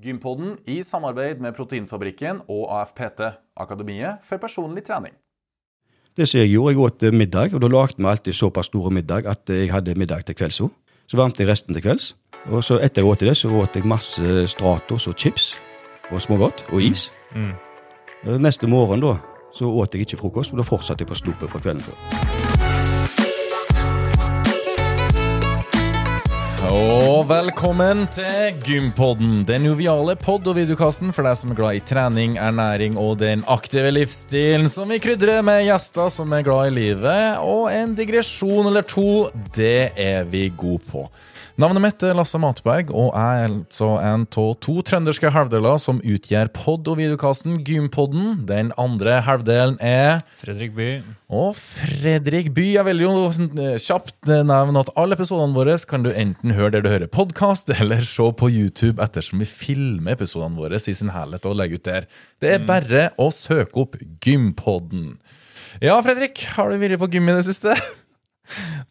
Gympodden i samarbeid med Proteinfabrikken og AFPT, Akademiet for personlig trening. Det som jeg gjorde, jeg åt eh, middag, og da lagde vi alltid såpass store middag at jeg hadde middag til kvelds òg. Så varmte jeg resten til kvelds. Og så etter jeg åt det, så åt jeg masse Stratos og chips og smågodt og is. Mm. Mm. Neste morgen da, så åt jeg ikke frokost, men da fortsatte jeg på stupet fra kvelden før. Og velkommen til Gympodden, den joviale pod- og videokassen for deg som er glad i trening, ernæring og den aktive livsstilen som vi krydrer med gjester som er glad i livet, og en digresjon eller to, det er vi gode på. Navnet mitt er Lasse Matberg, og jeg er altså en av to trønderske halvdeler som utgjør pod- og videokasten Gympodden. Den andre halvdelen er Fredrik By. og Fredrik By. Jeg vil jo kjapt nevne at alle episodene våre kan du enten høre der du hører podkast, eller se på YouTube ettersom vi filmer episodene våre i sin helhet og legger ut der. Det er bare å søke opp Gympodden. Ja, Fredrik, har du vært på gym i det siste?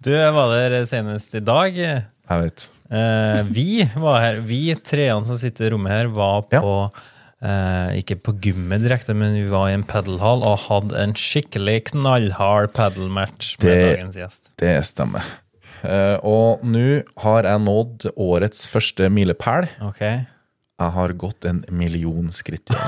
Du var der senest i dag. Jeg vet. Eh, vi var her, vi treene som sitter i rommet her, var på eh, Ikke på gymmet direkte, men vi var i en padelhall og hadde en skikkelig knallhard padelmatch med Det- dagens gjest. Det stemmer. Eh, og nå har jeg nådd årets første milepæl. Ok. Jeg har gått en million skritt.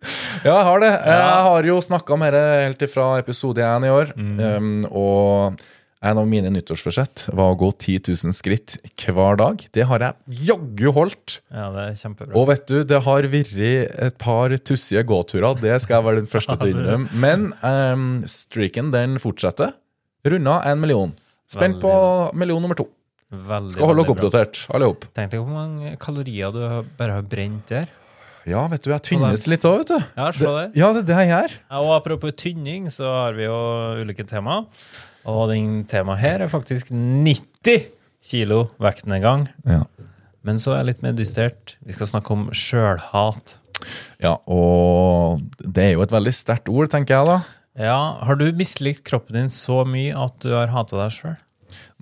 ja, jeg har det. Jeg har jo snakka om dette helt fra episode én i år. Um, og en av mine nyttårsforsett var å gå 10 000 skritt hver dag. Det har jeg jaggu holdt. Ja, det er kjempebra. Og vet du, det har vært et par tussige gåturer. Det skal jeg være den første til å innrømme. Men um, streaken den fortsetter. Runda en million. Spent på million nummer to. Veldig, Skal holde dere oppdatert, alle opp. Tenk deg hvor mange kalorier du bare har brent der. Ja, vet du, jeg tynnes litt òg, vet du. Ja, se det. Ja, det er det jeg gjør. Ja, og apropos tynning, så har vi jo ulike tema. Og den temaet her er faktisk 90 kilo vektnedgang. Ja. Men så er jeg litt mer dystert. Vi skal snakke om sjølhat. ja, og det er jo et veldig sterkt ord, tenker jeg da. Ja, har du mislikt kroppen din så mye at du har hata deg sjøl?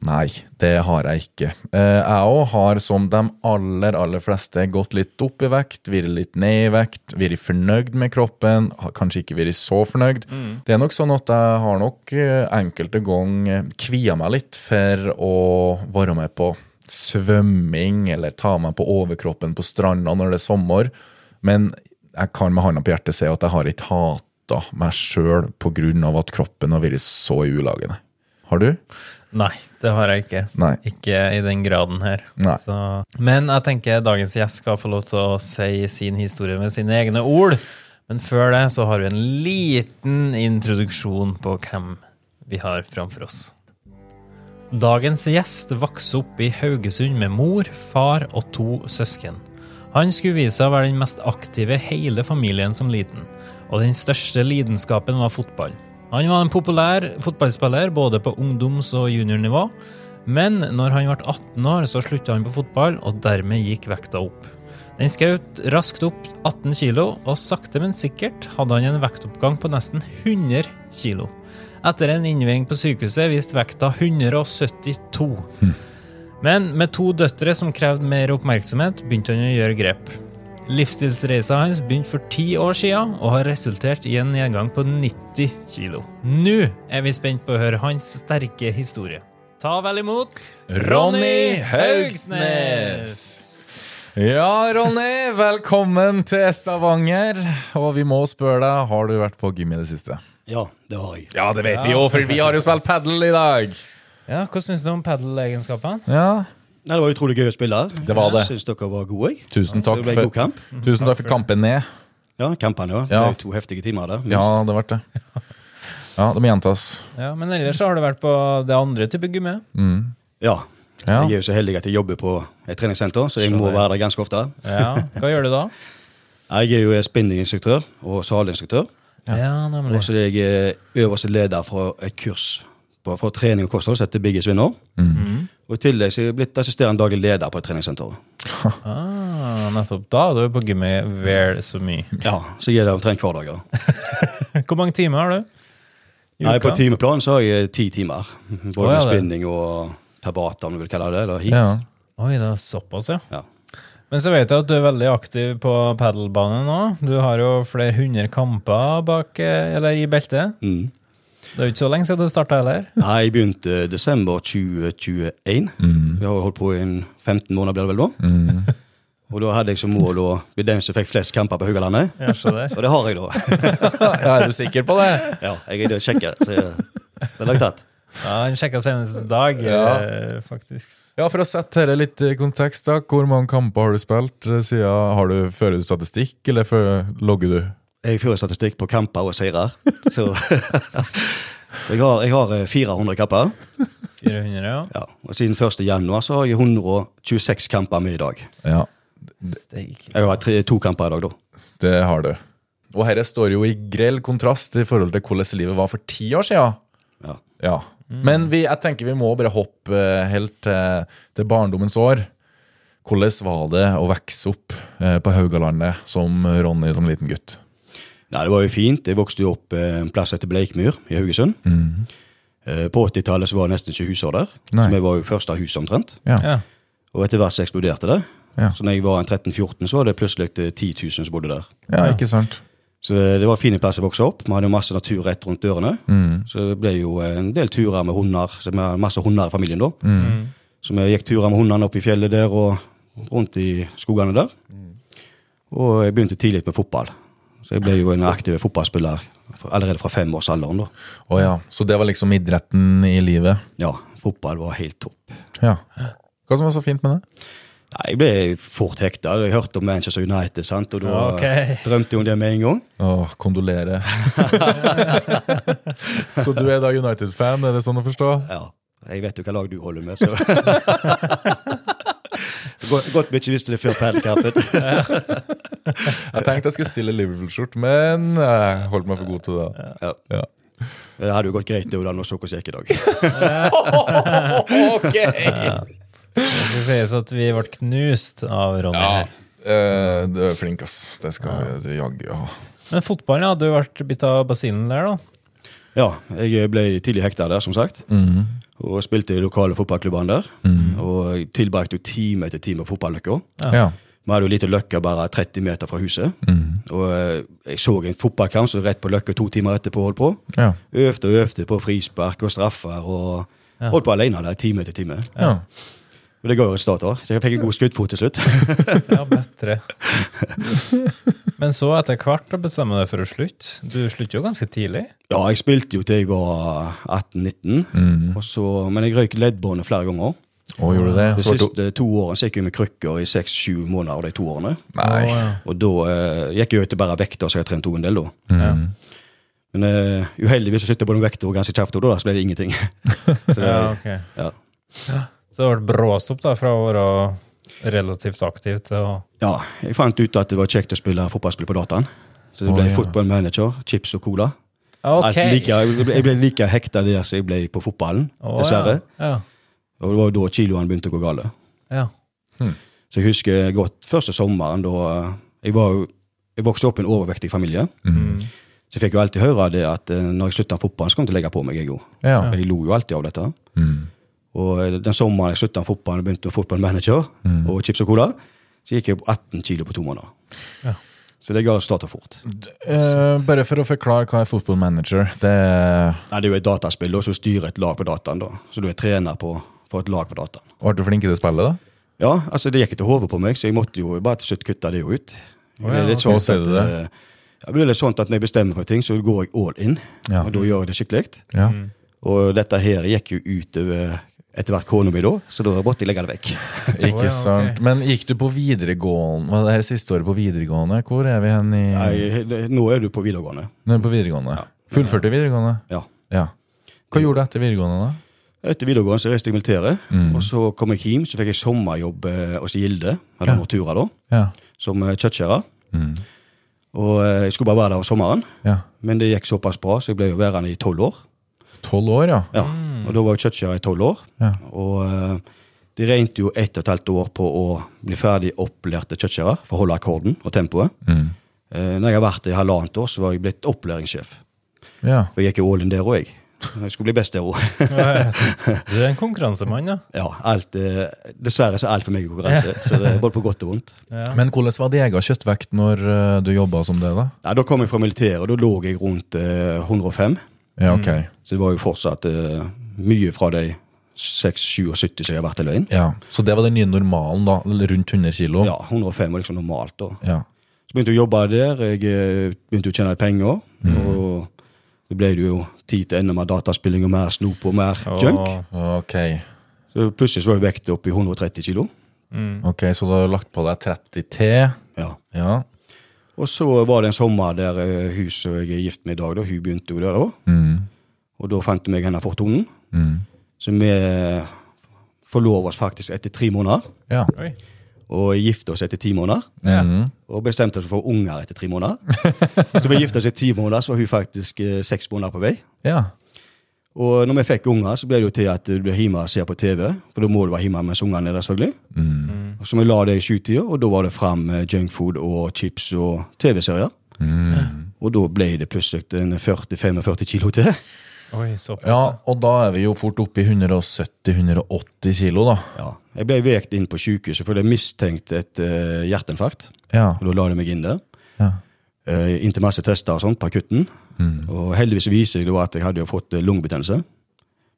Nei, det har jeg ikke. Eh, Jeg òg har, som de aller, aller fleste, gått litt opp i vekt, vært litt ned i vekt, vært fornøyd med kroppen, kanskje ikke vært så fornøyd. Det er nok sånn at jeg har nok eh, enkelte ganger kvia meg litt for å være med på svømming, eller ta meg på overkroppen på stranda når det er sommer. Men jeg kan med hånda på hjertet se at jeg har ikke hata meg sjøl pga. at kroppen har vært så i ulagene. Har du? Nei, det har jeg ikke. Nei. Ikke i den graden her. Så, men jeg tenker dagens gjest skal få lov til å si sin historie med sine egne ord. Men før det så har vi en liten introduksjon på hvem vi har framfor oss. Dagens gjest vokste opp i Haugesund med mor, far og to søsken. Han skulle vise seg å være den mest aktive hele familien som liten, og den største lidenskapen var fotball. Han var en populær fotballspiller både på ungdoms- og juniornivå, men når han ble 18 år, så slutta han på fotball, og dermed gikk vekta opp. Den skjøt raskt opp 18 kilo, og sakte, men sikkert hadde han en vektoppgang på nesten 100 kilo. Etter en innveiing på sykehuset viste vekta 172. Men med to døtre som krevde mer oppmerksomhet, begynte han å gjøre grep. Livsstilsreisa hans begynte for ti år siden og har resultert i en nedgang på 90 kilo. Nå er vi spent på å høre hans sterke historie. Ta vel imot Ronny Haugsnes! Ja, Ronny, velkommen til Stavanger. Og vi må spørre deg, har du vært på gym i det siste? Ja, det har jeg. Ja, det vet vi jo, for vi har jo spilt padel i dag. Ja, Hva syns du om padel-egenskapene? Ja, Nei, det var utrolig gøy å spille. Det var det. Syns dere var gode. jeg. tusen takk Det ble en god for, kamp. tusen takk for kampen ned. Ja, kampene, jo Ja. Det ble to heftige timer der. Ja, det ble det. Ja, det må gjentas. Ja, Men ellers har du vært på det andre type gymmet. ja. Ja. Jeg er jo så heldig at jeg jobber på et treningssenter, så jeg må være der ganske ofte. Ja, Hva gjør du da? Jeg er jo spinninginstruktør og salinstruktør. Ja, nemlig. Og så er jeg øverste leder for et kurs på, for trening og kosthold som heter Biggest Winner. Og I tillegg så er jeg blitt assisterende daglig leder på et treningssenter. Ah, nettopp. Da er du på gymmet vel så mye. Ja, Så jeg det omtrent hver dag. ja. Hvor mange timer har du? Nei? På timeplan så har jeg ti timer. Både ja, med spinning og tabata, om du vil kalle det. Eller heat. Ja. Oi, det er såpass, ja. Ja. Men så vet jeg at du er veldig aktiv på padelbanen nå. Du har jo flere hundre kamper bak, eh, eller i beltet. Mm. Det er jo ikke så lenge siden du starta heller. Nei, jeg begynte desember 2021. vi har holdt på i en 15 måneder, blir det vel da. Og da hadde jeg som mål å bli den som fikk flest kamper på Haugalandet. Ja. Og det har jeg, da. Ja, er du sikker på det? Ja, jeg er sjekker, så det er lagt tatt. Ja, Han sjekka senest i dag, Ja. eh, faktisk. Ja, For å sette dette litt i kontekst, da. Hvor mange kamper har du spilt eh, siden? Har du Fører du statistikk, eller logger du? Jeg fører statistikk på kamper og seirer. Så, så jeg, har, jeg har eh, 400 kamper. 400, ja. Ja, og siden 1. januar så har jeg 126 kamper med i dag. Ja, Jeg har tre, to kamper i dag, da. det har du. Og dette står jo i grell kontrast i forhold til hvordan livet var for ti år siden. Ja. Ja. Men vi, jeg tenker vi må bare hoppe eh, helt til, til barndommens år. Hvordan var det å vokse opp eh, på Haugalandet som Ronny som liten gutt? Nei, det var jo fint. Jeg vokste jo opp eh, en plass etter Bleikmyr i Haugesund. Eh, På 80-tallet så var det nesten ikke husår der. Nei. Så vi var jo første hus omtrent. Ja. Ja. Og etter hvert så eksploderte det. Ja. Så når jeg var 13-14, så var det plutselig eh, 10 000 som bodde der. ja, ikke sant? Så eh, det var en fin plass å vokse opp. Vi hadde jo masse natur rett rundt dørene. Så det ble jo en del turer med hunder. Så vi hadde masse hunder i familien da. Så vi gikk turer med hundene opp i fjellet der og rundt i skogene der. Og jeg begynte tidlig med fotball. Så jeg ble jo en aktiv fotballspiller allerede fra femårsalderen. da. Oh, ja, Så det var liksom idretten i livet? Ja, fotball var helt topp. Ja. Hva som var så fint med det? Nei, Jeg ble fort hekta. Jeg hørte om Manchester United, sant? og da okay. drømte jeg om det med en gang. Åh, kondolerer. så du er da United-fan, er det sånn å forstå? Ja, Jeg vet jo hva lag du holder med, så Godt, godt vi visste det før padelkampen. Jeg tenkte jeg skulle stille Liverpool-skjort, men jeg holdt meg for god til det. Ja. Ja. Det hadde jo gått greit det, hvordan det gikk i dag. ok! Det skal sies at vi ble knust av Ronny Ja, eh, du er flink, ass. Det skal du jaggu ha. Men fotballen, ja, du vært bitt av basillen der, da? Ja, jeg ble tidlig hekta der, som sagt. Og spilte i lokale fotballklubbene der. Og tilbrakte jo time etter time på fotballøkka. Ja. Vi hadde jo lite løkka bare 30 meter fra huset. Og eh, jeg så en fotballkamp som rett på løkka to timer etterpå holdt på. Ja. Øvde og øvde på frispark og straffer og holdt på alene der time etter time. ja. Og det ga jo resultater. Så jeg fikk en god skuddfot til slutt. Ja, bedre. Men så etter hvert da bestemmer du deg for å slutte. Du slutter jo ganske tidlig. Ja, jeg spilte jo til jeg var 18-19, mm. men jeg røyk leddbåndet flere ganger. Og gjorde du det? De siste to årene så gikk jeg med krykker i seks-sju måneder de to årene. Nei. Og da eh, gikk jeg jo til bare vekter, så jeg trente også en del da. Ja. Men uh, uheldigvis så sitter jeg på den vekta ganske kjapt, og da så ble det ingenting. så det, Ja, ok. ja. Så det ble bråstopp da, fra å være relativt aktiv til å ja, jeg fant ut at det var kjekt å spille fotballspill på dataen. Så det ble ble ja. football manager, chips og cola. Okay. Like, jeg ble- jeg ble like hekta der som jeg ble på fotballen, oh, dessverre. Ja. Og det var jo da kiloene begynte å gå gale. ja. Så jeg husker godt første sommeren da eh, jeg, var, jeg vokste opp i en overvektig familie. Så jeg fikk jo alltid høre det at eh, når jeg slutta fotballen, så kom jeg til å legge på meg. Jeg, òg. Ja. jeg lo jo alltid av dette. Mm. Og eh, den sommeren jeg slutta med fotballen og begynte med fotballmanager og chips og cola, så gikk jeg på 18 kilo på to måneder. Ja. Så det ga starta fort. Uh, bare for å forklare hva er fotballmanager. Det er Nei, det er jo et dataspill da, som styrer et lag på dataen. da. Så du er trener på, for et lag på dataen. Ble du flink i det spillet, da? Ja, altså det gikk ikke til hodet på meg, så jeg måtte jo bare til slutt kutte det jo ut. Oh, ja, det er litt sånn at, det? eh, ja, blir litt sånn at når jeg bestemmer for ting, så går jeg all in. Ja. Og da gjør jeg det skikkelig. Ja. Og dette her gikk jo utover etter hvert kona mi da, så da måtte jeg legge det vekk. Ikke ja, sant. Men gikk du på videregående Var det her siste året på videregående? Hvor er vi hen i Nei, nå er du på videregående. Nå er du på videregående. Fullførte videregående? Ja. Ja. Hva gjorde du etter videregående, da? Etter videregående så reiste jeg militæret, Mm. og så kom jeg hjem, så fikk jeg sommerjobb eh, hos Gilde, eller Ja. Nortura da, Ja. som kjøttskjærer. Mm. Og eh, jeg skulle bare være der om sommeren, ja. men det gikk såpass bra, så jeg ble jo værende i tolv år. Tolv år, ja. Ja, og da var jeg kjøttkjærer i tolv år. Ja. Og eh, de regnet jo ett og et halvt år på å bli ferdig opplærte kjøttkjærer for å holde akkorden og tempoet. Mm. Eh, når jeg har vært i halvannet år, så var jeg blitt opplæringssjef. Ja. For jeg gikk jo all in der òg, jeg. Jeg skulle bli best der òg. Du er en konkurransemann, ja. Ja, alt, eh, dessverre så er alt for meg konkurranse. Så det er både på godt og vondt. ja. Men hvordan var din egen kjøttvekt når du jobba som det? da? Da kom jeg fra militæret, og da lå jeg rundt eh, 105. Ja, ok. Så det var jo fortsatt uh, mye fra de 6-77 som jeg har vært i løgn. Ja, Så det var den nye normalen, da? Rundt 100 kilo? Ja, 105 var liksom normalt. da. Ja. Så begynte jeg å jobbe der. Jeg eh, begynte å tjene penger. penger. Og så ble det jo tid til enda mer dataspilling og mer snop og mer junk. Okay. Ok, Så plutselig så var jeg vekta opp i 130 kilo. mm. ok, så du har lagt på deg 30 T? Ja. Ja. Og så var det en sommer der eh, hun som jeg er gift med i dag, da, hun begynte jo der òg. Mm. Og da fant jeg meg henne fortonen. Mm. Så vi forlova oss faktisk etter tre måneder. Ja. Og gifte oss etter ti måneder. Mm. Og bestemte oss for unger etter tre måneder. så vi gifta oss i ti måneder, så var hun faktisk eh, seks måneder på vei. ja. Og når vi fikk unger, så ble det jo til at du blir hjemme og ser på TV. For da må du være hjemme mens ungene er der, selvfølgelig. Mm. Så vi la det i sjutida, og da var det fram junkfood og chips og TV-serier. Mm. Og da ble det plutselig en 40-45 kilo til. Oi, ja, og da er vi jo fort oppe i 170-180 kilo, da. Ja. Jeg ble vekt inn på sykehuset fordi jeg mistenkte et uh, hjerteinfarkt. Ja. Og da la de meg inn der. ja. Uh, inntil masse tester og sånt på akutten. Mm. Og heldigvis viser det at jeg hadde jo fått eh, lungebetennelse.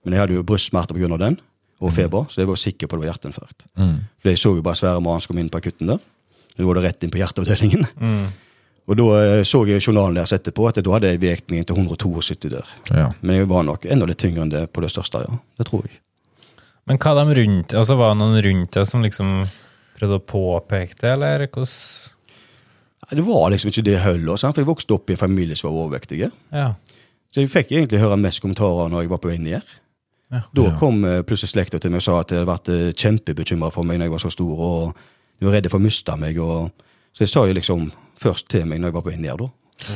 Men jeg hadde jo brystsmerter pga. den, og feber, så jeg var sikker på det var hjerteinfarkt. Mm. For jeg så jo bare svære mann som kom inn på akutten der. Da var det rett inn på hjerteavdelingen. Mm. Og da eh, så jeg journalen deres etterpå at da hadde jeg vekt meg inn til 172 der. ja. Men jeg var nok enda litt tyngre enn det på det største, ja. Det tror jeg. Men hva de rundt Altså Var det noen rundt deg som liksom prøvde å påpeke det, eller hvordan Det var liksom ikke det heller, sant? for jeg vokste opp i en familie som var overvektige. Ja. Så jeg fikk egentlig høre mest kommentarer når jeg var på vei ned. Ja. Da Ja. kom eh, plutselig slekta til meg og sa at de hadde vært eh, kjempebekymra for meg når jeg var så stor, og de var redde for å miste meg. Og... Så jeg sa det liksom først til meg når jeg var på vei ned, da.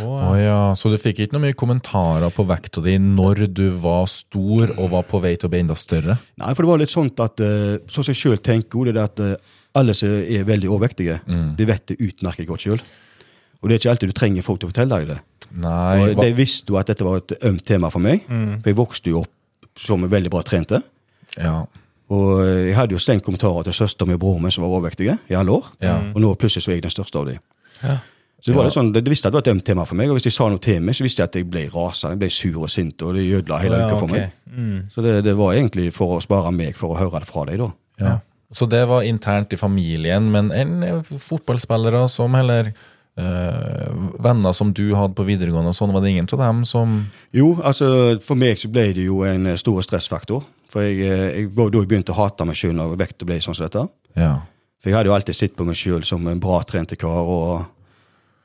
Oh, ja, Så du fikk ikke noe mye kommentarer på vekta di når du var stor og var på vei til å bli enda større? Nei, for det var litt sånn at eh, sånn som jeg sjøl tenker, det er at alle som er veldig overvektige, Mm. de vet det utmerket godt sjøl. Og det er ikke alltid du trenger folk til å fortelle deg det. Nei. Og de visste jo at dette var et ømt tema for meg, Mm. for jeg vokste jo opp som en veldig bra trente. Ja. Og jeg hadde jo slengt kommentarer til søster min og broren min som var overvektige i alle år. Ja. Og nå plutselig så er jeg den største av dem. Ja. Så det var litt sånn, de visste at det var et ømt tema for meg, og hvis de sa noe til meg, så visste jeg at jeg ble rasende, jeg ble sur og sint, og det ødela hele Ja, uka for okay. meg. Mm. Så det, det var egentlig for å spare meg for å høre det fra deg, da. ja. Så det var internt i familien, men en eh, fotballspillere som heller øh, Venner som du hadde på videregående, og sånn var det ingen av dem som Jo, altså for meg så ble det jo en eh, stor stressfaktor. For jeg, jeg da jeg begynte å hate meg sjøl når vekta ble sånn som dette. Ja. For jeg hadde jo alltid sett på meg sjøl som en bra trente kar. og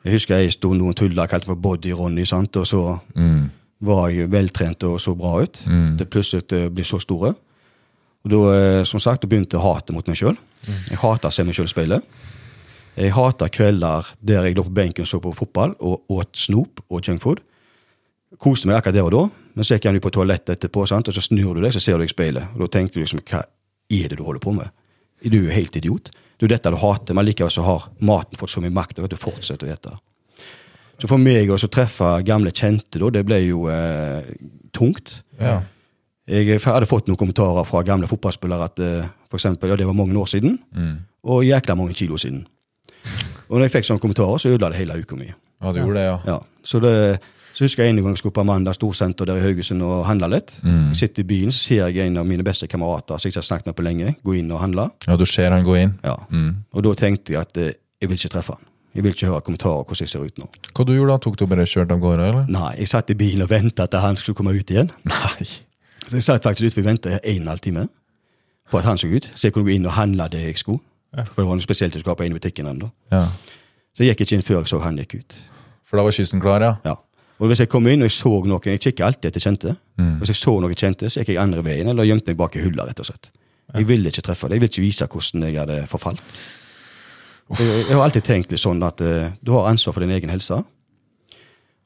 Jeg husker jeg stod noen tulla kalte meg Body-Ronny, og så Mm. var jeg veltrent og så bra ut. Mm. Det plutselig ble så store. Og da, eh, som sagt, da begynte jeg å hate mot meg sjøl. Jeg hata å se meg sjøl i speilet. Jeg hata kvelder der jeg lå på benken og så på fotball og åt snop og junkfood. Koste meg akkurat der og da, men så gikk jeg på toalettet etterpå, sant? og så snur du deg, så ser du deg i speilet. Og da tenkte du liksom, hva er det du holder på med? Er du helt idiot? Det er jo dette du hater, men likevel så har maten fått så mye makt at du fortsetter å ete. Så for meg å treffe gamle kjente, da, det ble jo eh, tungt. ja. Jeg hadde fått noen kommentarer fra gamle fotballspillere at eh, for eksempel, ja, det var mange år siden, Mm. og jækla mange kilo siden. Og når jeg fikk sånne kommentarer, så ødela det hele uka mi. Ja, du gjorde det, ja. Ja. Så, det, så husker jeg en gang jeg skulle på Amanda storsenter der i Haugesund og handla litt. Mm. Jeg sitter i bilen, så ser jeg en av mine beste kamerater som jeg ikke har snakket med på lenge, gå inn og handle. Ja, du ser han gå inn. Ja. Mm. Og da tenkte jeg at eh, jeg vil ikke treffe han. Jeg vil ikke høre kommentarer hvordan jeg ser ut nå. Hva du gjorde da? Tok du bare kjørt av gårde, eller? Nei, jeg satt i bilen og venta til han skulle komme ut igjen. Nei. Så jeg satt faktisk ute og venta en og en halv time på at han så ut, så jeg kunne gå inn og handle det jeg skulle. For det var noe spesielt jeg skulle ha på en butikken ennå. Ja. Så jeg gikk ikke inn før jeg så han gikk ut. For da var kysten klar, ja? Ja. Og hvis jeg kom inn og jeg så noen Jeg kikker alltid etter kjente. Mm. Hvis jeg så noen kjente, så gikk jeg andre veien eller gjemte meg bak i hylla, rett og slett. Jeg ville ikke treffe det. Jeg ville ikke vise hvordan jeg hadde forfalt. Jeg, jeg har alltid tenkt litt sånn at uh, du har ansvar for din egen helse.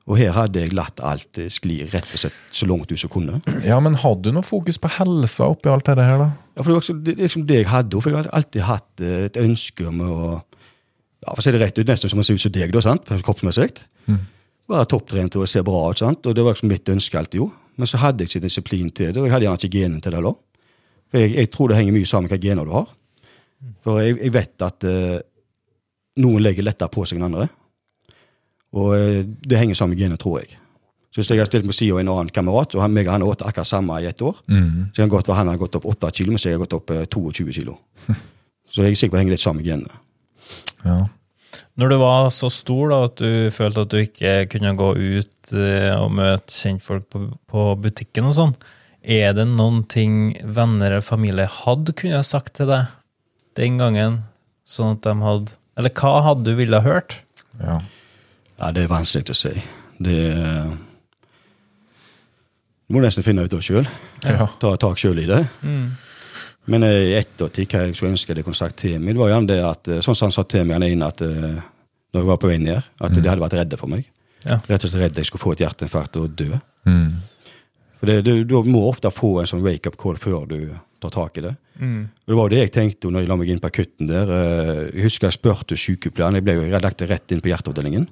Og her hadde jeg latt alt eh, skli rett og slett så langt ut som kunne. Ja, men hadde du noe fokus på helsa oppi alt dette her, da? Ja, for det, var liksom det, det liksom det jeg hadde. For jeg hadde alltid hatt eh, et ønske om å ja, For å si det rett ut, nesten som å se ut som deg, da, sant? kroppsmessig. Mm. Være topptrent og se bra ut. sant? Og det var liksom mitt ønske alltid, jo. men så hadde jeg ikke disiplin til det, og jeg hadde gjerne ikke genen til det heller. For jeg, jeg tror det henger mye sammen med hvilke gener du har. For jeg, jeg vet at eh, noen legger lettere på seg enn andre. Og eh, det henger sammen med genet, tror jeg. Så hvis jeg har stilt med siden av en annen kamerat, og han, meg og han har åt akkurat samme i ett år, Mm. så kan godt være han har gått opp 8 kilo, mens jeg har gått opp eh, 22 kilo. Så jeg er sikker på at det henger litt sammen med genene. Ja. Når du var så stor da, at du følte at du ikke kunne gå ut eh, og møte kjentfolk på, på butikken og sånn, er det noen ting venner eller familie hadde kunne ha sagt til deg den gangen, sånn at de hadde Eller hva hadde du ville ha hørt? ja. Ja, det er vanskelig å si. Det er Du må nesten finne ut av sjøl. Ja. Ta tak sjøl i det. Men eh, i ettertid, hva jeg skulle ønske jeg kunne sagt til meg, det var gjerne det at eh, Sånn som han sa til meg inn at eh, når jeg var på vei ned, at de hadde vært redde for meg. Ja. Rett og slett redde jeg skulle få et hjerteinfarkt og dø. Mm. For det, du, du må ofte få en sånn wake-up call før du tar tak i det. Og Det var det jeg tenkte når jeg la meg inn på akutten der. Jeg husker jeg spurte sykepleieren, jeg ble jo lagt rett inn på hjerteavdelingen.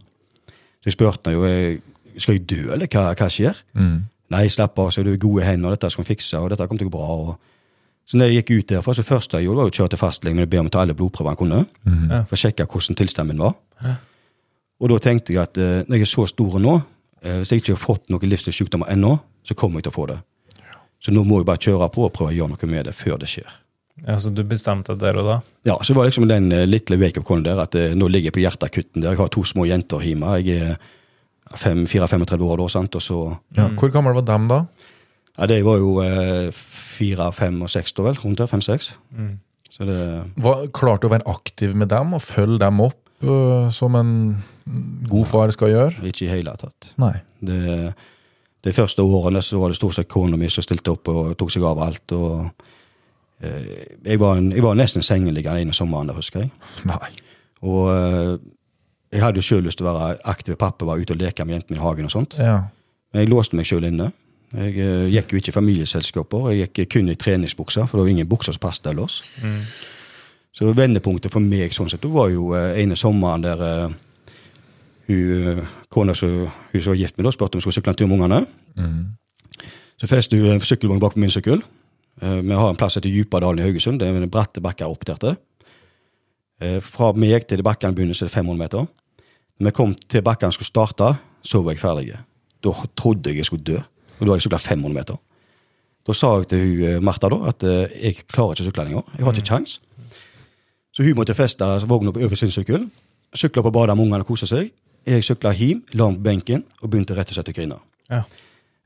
Så jeg spurte han jo eh, skal jeg dø, eller hva, hva skjer. Mm. Nei, slapp av, så du er gode hender, og dette skal vi fikse, og dette kommer til å gå bra. Og... Så når jeg gikk ut derfra, så første jeg gjorde, var å kjøre til fastlegen og be om å ta alle blodprøver han kunne, Ja. for å sjekke hvordan tilstanden min var. Og da tenkte jeg at eh, når jeg er så stor nå, eh, hvis jeg ikke har fått noen livsstilssykdommer ennå, så kommer jeg til å få det. Så nå må jeg bare kjøre på og prøve å gjøre noe med det før det skjer. Ja, Så du bestemte deg der og da? Ja, så det var liksom den eh, lille wake-up-callen der, at eh, nå ligger jeg på hjerteakutten der. Jeg har to små jenter hjemme. Jeg er 4-35 år da, sant, og så Ja. Hvor gammel var dem da? Ja, de var jo eh, fire, fem og seks da, vel? Rundt der. Fem-seks. Så det Var, klarte du å være aktiv med dem og følge dem opp uh, som en god far skal gjøre? ikke i hele tatt. Nei. Det, de første årene så var det stort sett kona mi som stilte opp og tok seg av alt. og jeg, var en, jeg var nesten sengeliggende ene sommeren, husker jeg. Nei. Og eh, jeg hadde jo sjøl lyst til å være aktiv pappa, være ute og leke med jentene i hagen og sånt. Ja. Men jeg låste meg sjøl inne. Jeg eh, gikk jo ikke i familieselskaper. Jeg gikk kun i treningsbukser, for det var ingen bukser som passet ellers. Så vendepunktet for meg sånn sett, det var jo eh, ene sommeren der uh, hun, eh, kona som var gift med, da, spurte om hun skulle sykle en tur med ungene. Mm. Så festet hun en sykkelvogn bak på min sykkel. Eh, Vi har en plass etter Djupadalen i Haugesund. Det er en bratte bakker opp der til. Eh, Fra meg til de bakkene begynner, så er det 500 meter. Når vi kom til bakkene skulle starte, så var jeg ferdig. Da trodde jeg jeg skulle dø. Og da har jeg sykla 500 meter. Da sa jeg til hun, eh, Martha da, at jeg klarer ikke å sykle lenger. Jeg har ikke kjangs. Så hun måtte feste vogna på over sin sykkel. Sykla på badet med ungene og kose seg. Jeg sykla hjem, la den på benken og begynte rett og slett å grine. Ja.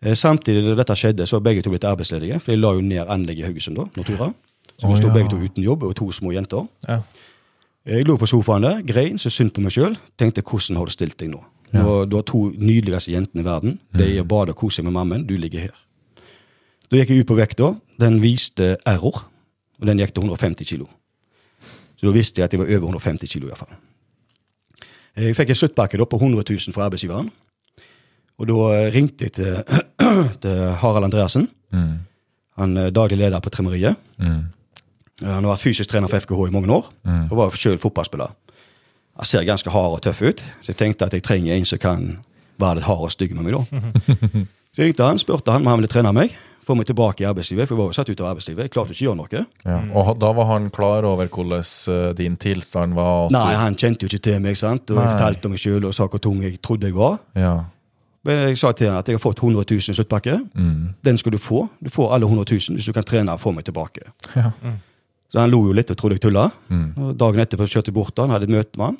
Eh, Samtidig da dette skjedde, så var begge to blitt arbeidsledige. For de la jo ned anlegget i Haugesund da, Natura. Så vi oh, sto ja. begge to uten jobb, og to små jenter. Ja. Jeg lå på sofaen der, grein, så synd på meg sjøl. Tenkte hvordan har du stilt deg nå? nå du har to nydeligste jentene i verden. De er bader og koser med mammen. Du ligger her. Da gikk jeg ut på vekta. Den viste error, og den gikk til 150 kilo. Så da visste jeg at jeg var over 150 kilo i hvert fall. Jeg fikk en sluttpakke på 100 000 fra arbeidsgiveren. Og da eh, ringte jeg til, til Harald Andreassen. Mm. Han er daglig leder på Tremeriet. Mm. Han har vært fysisk trener for FKH i mange år, og var selv fotballspiller. Han ser ganske hard og tøff ut, så jeg tenkte at jeg trenger en som kan være litt hard og stygg med meg. da. Så jeg ringte han, spurte han om han ville trene meg, få meg tilbake i arbeidslivet, for jeg var jo satt ut av arbeidslivet. Jeg klarte ikke å gjøre noe. Ja. Og da var han klar over hvordan øh, din tilstand var? Nei, han kjente jo ikke til meg, sant? og jeg fortalte om meg sjøl og sa hvor tung jeg trodde jeg var. Ja. Men jeg sa til henne at jeg har fått 100 000 i sluttpakke. Mm. Den skal du få. Du får alle 100 000 hvis du kan trene og få meg tilbake. Ja. Så han lo jo litt og trodde jeg tulla. Mm. Dagen etterpå kjørte jeg bort til han, hadde et møte med han.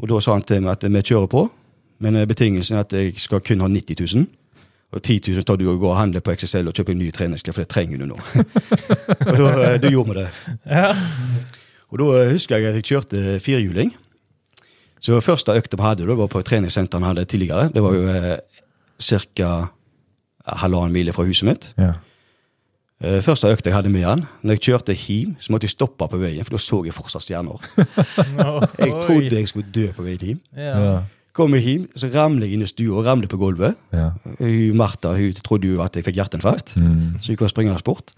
Og da sa han til meg at vi kjører på, men betingelsen er at jeg skal kun ha 90 000. Og 10 000 tar du og går og handler på XXL og kjøper en ny treningsklær, for det trenger du nå. og da, eh, da gjorde vi det. Ja. Og da eh, husker jeg at jeg kjørte firehjuling. Så første økta vi hadde, det var på treningssenteret han hadde tidligere. Det var jo eh, ca. halvannen mil fra huset mitt. Ja. Eh, Første økta jeg hadde med han, når jeg kjørte hjem, så måtte jeg stoppe på veien, for da så jeg fortsatt stjerner. Jeg trodde jeg skulle dø på veien hjem. Ja. Ja. Kommer hjem, så ramler jeg inn i stua og ramler på gulvet. Ja. Hun, Martha hun trodde jo at jeg fikk hjerteinfarkt, Mm. så hun kunne springe bort.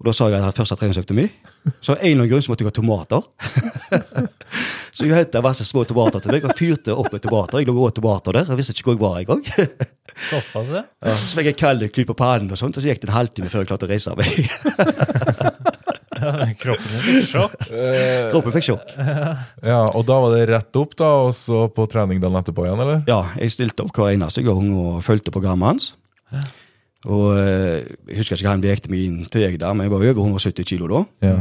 Og da sa jeg at jeg hadde første treningsøkta mi. Så av en eller annen grunn så måtte jeg ha tomater. så jeg henta masse små tomater til meg og fyrte opp med tomater. Jeg lå og tomater der. Jeg visste ikke hvor jeg var engang. Såpass, ja. Ja, så fikk jeg kald klype på pannen, og sånt, og så gikk det en halvtime før jeg klarte å reise meg. Kroppen fikk sjokk. Kroppen fikk sjokk. Ja, Og da var det rett opp, da, og så på trening dagen etterpå igjen, eller? Ja, jeg stilte opp hver eneste gang og fulgte programmet hans. Og eh, Jeg husker ikke hva han vekte meg inn til, jeg der, men jeg var over 170 kilo da. Ja.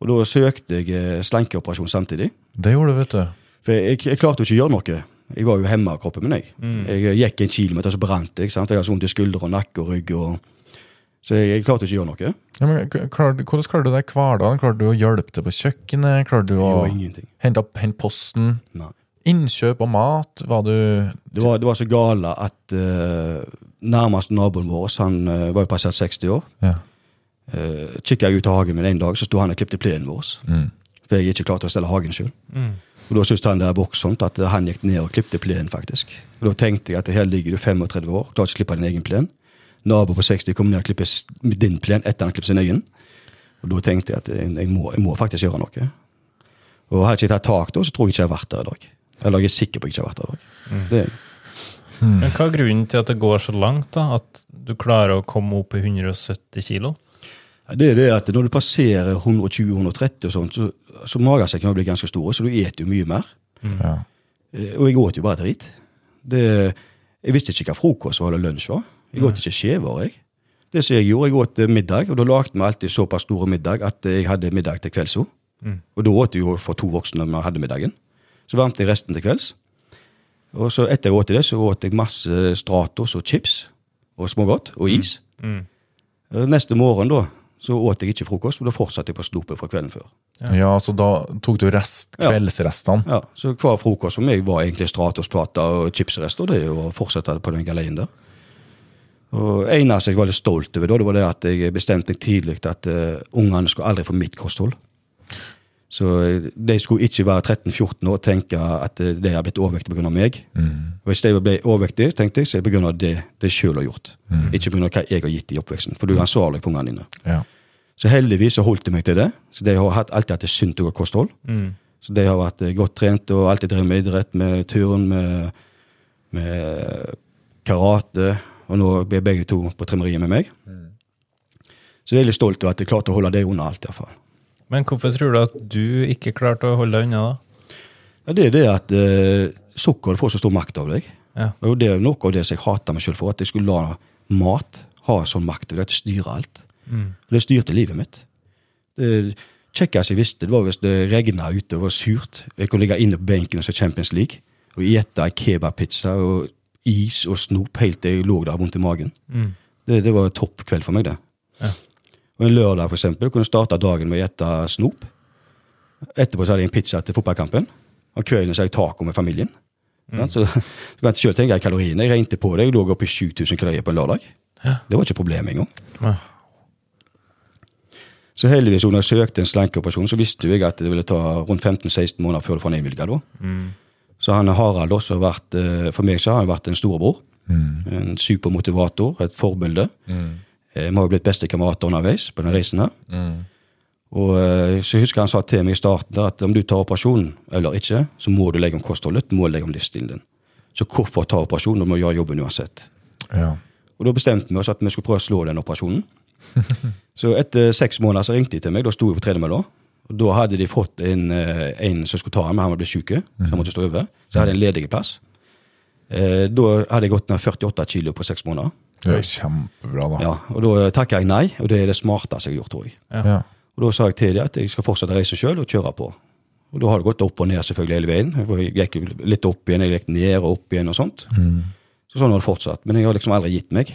Og da søkte jeg slenkeoperasjon samtidig. Det gjorde du, vet du. For jeg, jeg klarte jo ikke å gjøre noe. Jeg var jo hemma av kroppen min. Jeg Jeg gikk en kilometer, så brant jeg. sant? For jeg hadde så vondt i skulder og nakke og rygg. og... Så jeg, jeg klarte ikke å gjøre noe. Ja, men, k- hvordan klarer du deg i hverdagen? Klarer du å hjelpe til på kjøkkenet? Klarer du å hente, opp- hente posten? Nei. Innkjøp av mat? Var du Det var, det var så gale at uh, nærmeste naboen vår, han uh, var jo passert 60 år, Ja. Uh, kikka jeg ut av hagen min en dag, så sto han og klippte plenen vår. Mm. For jeg ikke klarte å stelle hagen sjøl. Mm. Og da syntes han det var voksent at han gikk ned og klippte plenen, faktisk. Og da tenkte jeg at her ligger du 35 år, klarer ikke å klippe din egen plen. Nabo på 60 kommer ned og klipper din plen etter han har klippet sin egen. Og da tenkte jeg at jeg, må, jeg må faktisk gjøre noe. Og hadde jeg ikke tatt tak da, så tror jeg ikke jeg har vært der i dag. Eller jeg er sikker på at jeg ikke har vært der i dag. Det, Men hva er grunnen til at det går så langt, da? At du klarer å komme opp i 170 kilo? Det er det at når du passerer 120-130 og sånt, så, så magesekken blir ganske stor, så du eter jo mye mer. Ja. Eh, Og jeg åt jo bare drit. Det, jeg visste ikke hva frokost var eller lunsj var. Jeg åt ikke skjever, jeg. Det som jeg gjorde, jeg åt eh, middag, og da lagde vi alltid såpass store middag at jeg hadde middag til kvelds òg. Mm. Og da åt jeg jo for to voksne når vi hadde middagen. Så varmte jeg resten til kvelds. Og så etter jeg åt det, så åt jeg masse Stratos og chips og smågodt og is. Mm. Mm. Neste morgen da, så åt jeg ikke frokost, men da fortsatte jeg på snopet fra kvelden før. ja, så da tok du rest, kveldsrestene? Ja, Så hver frokost for meg var egentlig Stratos-plater og chipsrester. Det er jo å fortsette på den galeien der. Og eneste jeg var litt stolt over, da, det var det at jeg bestemte meg tidlig at uh, ungene skulle aldri få mitt kosthold. Så eh, de skulle ikke være 13-14 år og tenke at eh, de har blitt overvektige pga. meg. Mm. Hvis de ble overvektige, tenkte jeg, så er det pga. det de sjøl har gjort. Ikke pga. hva jeg har gitt i oppveksten. For du er ansvarlig for ungene dine. Ja. Så heldigvis så holdt de meg til det. Så de har alltid hatt et sunt og godt kosthold. Mm. Så de har vært eh, godt trent og alltid drevet med idrett, med turn, med, med karate. Og nå blir begge to på trimmeriet med meg. Så jeg er litt stolt over at jeg klarte å holde det under alt. i hvert fall. Men hvorfor tror du at du ikke klarte å holde deg unna, da? Ja, det er det at eh, sukker får så stor makt over deg. Ja. Og det er noe av det som jeg hater meg sjøl for, at jeg skulle la mat ha sånn makt over deg, at det styrer alt. Mm. Det styrte livet mitt. Det kjekkeste jeg visste, det var hvis det regna ute og var surt. Jeg kunne ligge inne på benken og se Champions League og spise kebabpizza og is og snop helt til jeg lå der vondt i magen. Mm. Det, det var topp kveld for meg, det. Ja. Og en lørdag, for eksempel, kunne starte dagen med å ete snop. Etterpå så hadde jeg en pizza til fotballkampen. Om kvelden så hadde jeg taco med familien. Ja, Så, så kan jeg selv tenke kaloriene. Jeg regnet på det. Jeg lå oppe i 7000 kalorier på en lørdag. Ja. Det var ikke problemet engang. Ja. Så heldigvis når jeg søkte en slankeoperasjon, så visste jeg at det ville ta rundt 15-16 måneder før du får den innvilga. Mm. Så han Harald også har vært, eh, for meg så har han vært en storebror. Mm. En supermotivator, et forbilde. Mm. Vi har jo blitt bestekamerater underveis på den reisen her. Mm. Og eh, så jeg husker han sa til meg i starten at om du tar operasjonen eller ikke, så må du legge om kostholdet, du må legge om livsstilen din. Så hvorfor ta operasjonen? Du må gjøre jobben uansett. Ja. Og da bestemte vi oss at vi skulle prøve å slå den operasjonen. så etter seks måneder så ringte de til meg, da sto jeg på tredemølla. Og da hadde de fått en, eh, en som skulle ta ham, men han var blitt syk, så han måtte stå over. Så jeg hadde en ledig plass. Eh, da hadde jeg gått ned 48 kilo på seks måneder. Det er jo kjempebra, da. Ja, og da takka jeg nei, og det er det smarteste jeg har gjort, tror jeg. Ja. Og da sa jeg til dem at jeg skal fortsette å reise sjøl og kjøre på. Og da har det gått opp og ned selvfølgelig hele veien. Jeg gikk litt opp igjen, jeg gikk ned og opp igjen og sånt. Mm. Så sånn har det fortsatt. Men jeg har liksom aldri gitt meg.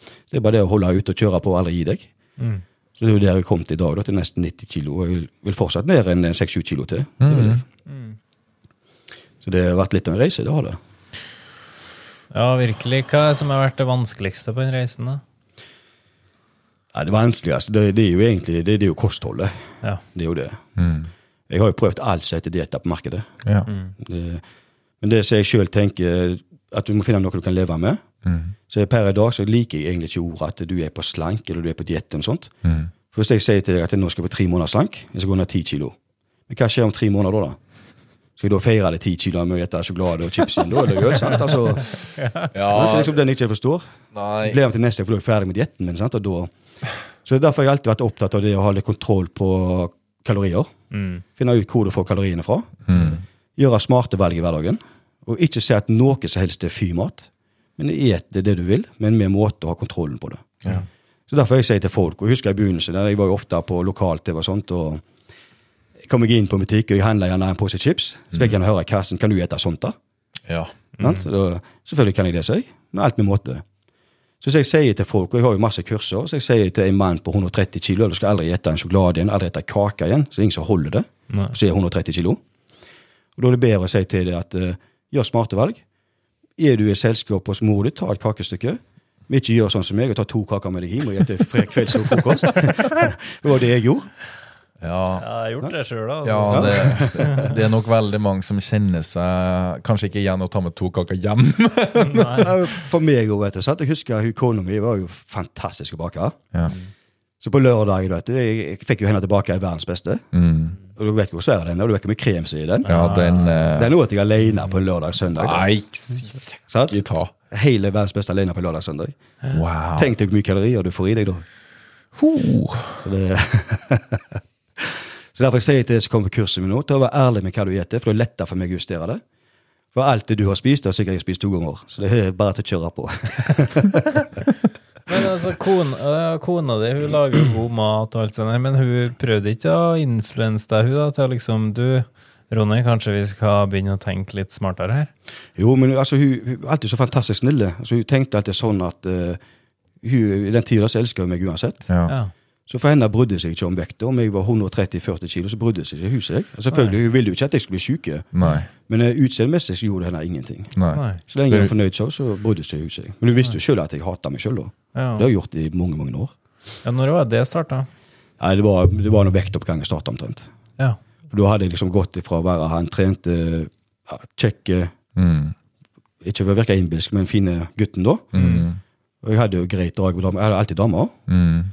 Så det er bare det å holde ut og kjøre på og aldri gi deg. Mm. Så det er jo der jeg kom til i dag, da, til nesten 90 kilo. Og jeg vil, fortsatt ned en 6-7 kilo til. Det vil. Mm. Så det har vært litt av en reise, det har det. Ja, virkelig. Hva er det som har vært det vanskeligste på den reisen, da? Ja, det vanskeligste det, det er jo egentlig det, det er jo kostholdet. Ja. Det er jo det. Mm. Jeg har jo prøvd alt som heter dietter på markedet. Ja. Mm. Det, men det som jeg sjøl tenker, at du må finne noe du kan leve med. Mm. Så per i dag så liker jeg egentlig ikke ordet at du er på slank eller du er på diett. eller sånt. Mm. For Hvis jeg sier til deg at jeg nå skal på tre måneder slank, jeg skal gå ned ti kilo, men hva skjer om tre måneder da? da? Skal jeg da feire det ti kilo med å spise sjokolade og chips igjen, da? Eller øl, sant? Altså, det er liksom den jeg ikke forstår. Nei. Gleder meg til neste, for da er jeg ferdig med dietten min. sant? Og da, så Derfor har jeg alltid vært opptatt av det å ha litt kontroll på kalorier. Mm. Finne ut hvor du får kaloriene fra. Mm. Gjøre smarte valg i hverdagen. Og ikke se at noe som helst er fy-mat. Men et det det du vil, men med måte å ha kontrollen på det. Ja. Så derfor jeg sier til folk, og jeg husker i begynnelsen, jeg var jo ofte på lokal-TV og sånt, og kom jeg inn på en butikk, og jeg handla gjerne en pose chips, så fikk jeg gjerne høre i kassen kan du spise sånt da? ja. Mm. Så da, selvfølgelig kan jeg det, sier jeg, med alt med måte. Så jeg sier til folk, og jeg har jo masse kurser, så jeg sier til en mann på 130 kilo, du skal aldri spise en sjokolade igjen, aldri spise kake igjen, så det er ingen som holder det, Nei. så er 130 kilo. Og da er det bedre å si til deg at uh, gjør smarte valg. Er du i selskap hos mor di, ta et kakestykke. Men ikke gjør sånn som meg og ta to kaker med deg hjem og spise kvelds og frokost. det var det jeg gjorde. Ja. Jeg har gjort det sjøl, da. Ja, altså. det, det er nok veldig mange som kjenner seg Kanskje ikke igjen å ta med to kaker hjem. Nei. For meg òg, vet du. Sant? Jeg husker hun kona mi var jo fantastisk å bake. Ja. Så på lørdag vet du, jeg, jeg fikk jo henne tilbake i verdens beste. Mm. Og du vet hvor svær den er, og du vet hvor mye krem som er i den. ja, den uh... Den åt jeg alene på en lørdag-søndag. Nei, ta. Hele verdens beste alene på lørdag-søndag. Wow. Tenk deg hvor mye kalorier du får i deg da. Ho. Så, det... så derfor sier jeg til deg som kommer på kurset mitt nå, til å være ærlig med hva du spiser, for det er lettere for meg å justere det. For alt det du har spist, det har sikkert jeg spist to ganger. Så det er bare til å kjøre på. Men altså, kona, kona di hun lager jo god mat og alt sånt, men hun prøvde ikke å influense deg hun da, til å liksom Du, Ronny, kanskje vi skal begynne å tenke litt smartere her? Jo, men altså, hun, hun er alltid så fantastisk snille. Altså, hun tenkte alltid sånn at uh, hun, i den tida så elsker hun meg uansett. Ja. Ja. Så for henne brydde seg ikke om vekta. Om jeg var 130-40 kilo, så brydde seg ikke hun seg. Og selvfølgelig, Hun ville jo ikke at jeg skulle bli syk, Nei. men uh, utseendemessig så gjorde henne ingenting. Nei. Så lenge hun var fornøyd, så, så brydde seg hun seg. Men hun visste jo sjøl at jeg hata meg sjøl, da. Det har jeg gjort i mange, mange år. ja, når var det starta? Nei, Det var, det var når vektoppgangen starta omtrent. Ja. For Da hadde jeg liksom gått ifra å være han trente, ja, kjekke, Mm. ikke for å virke innbilsk, men fine gutten da. Mm. Og jeg hadde jo greit drag på damer. Jeg hadde alltid damer. Mm.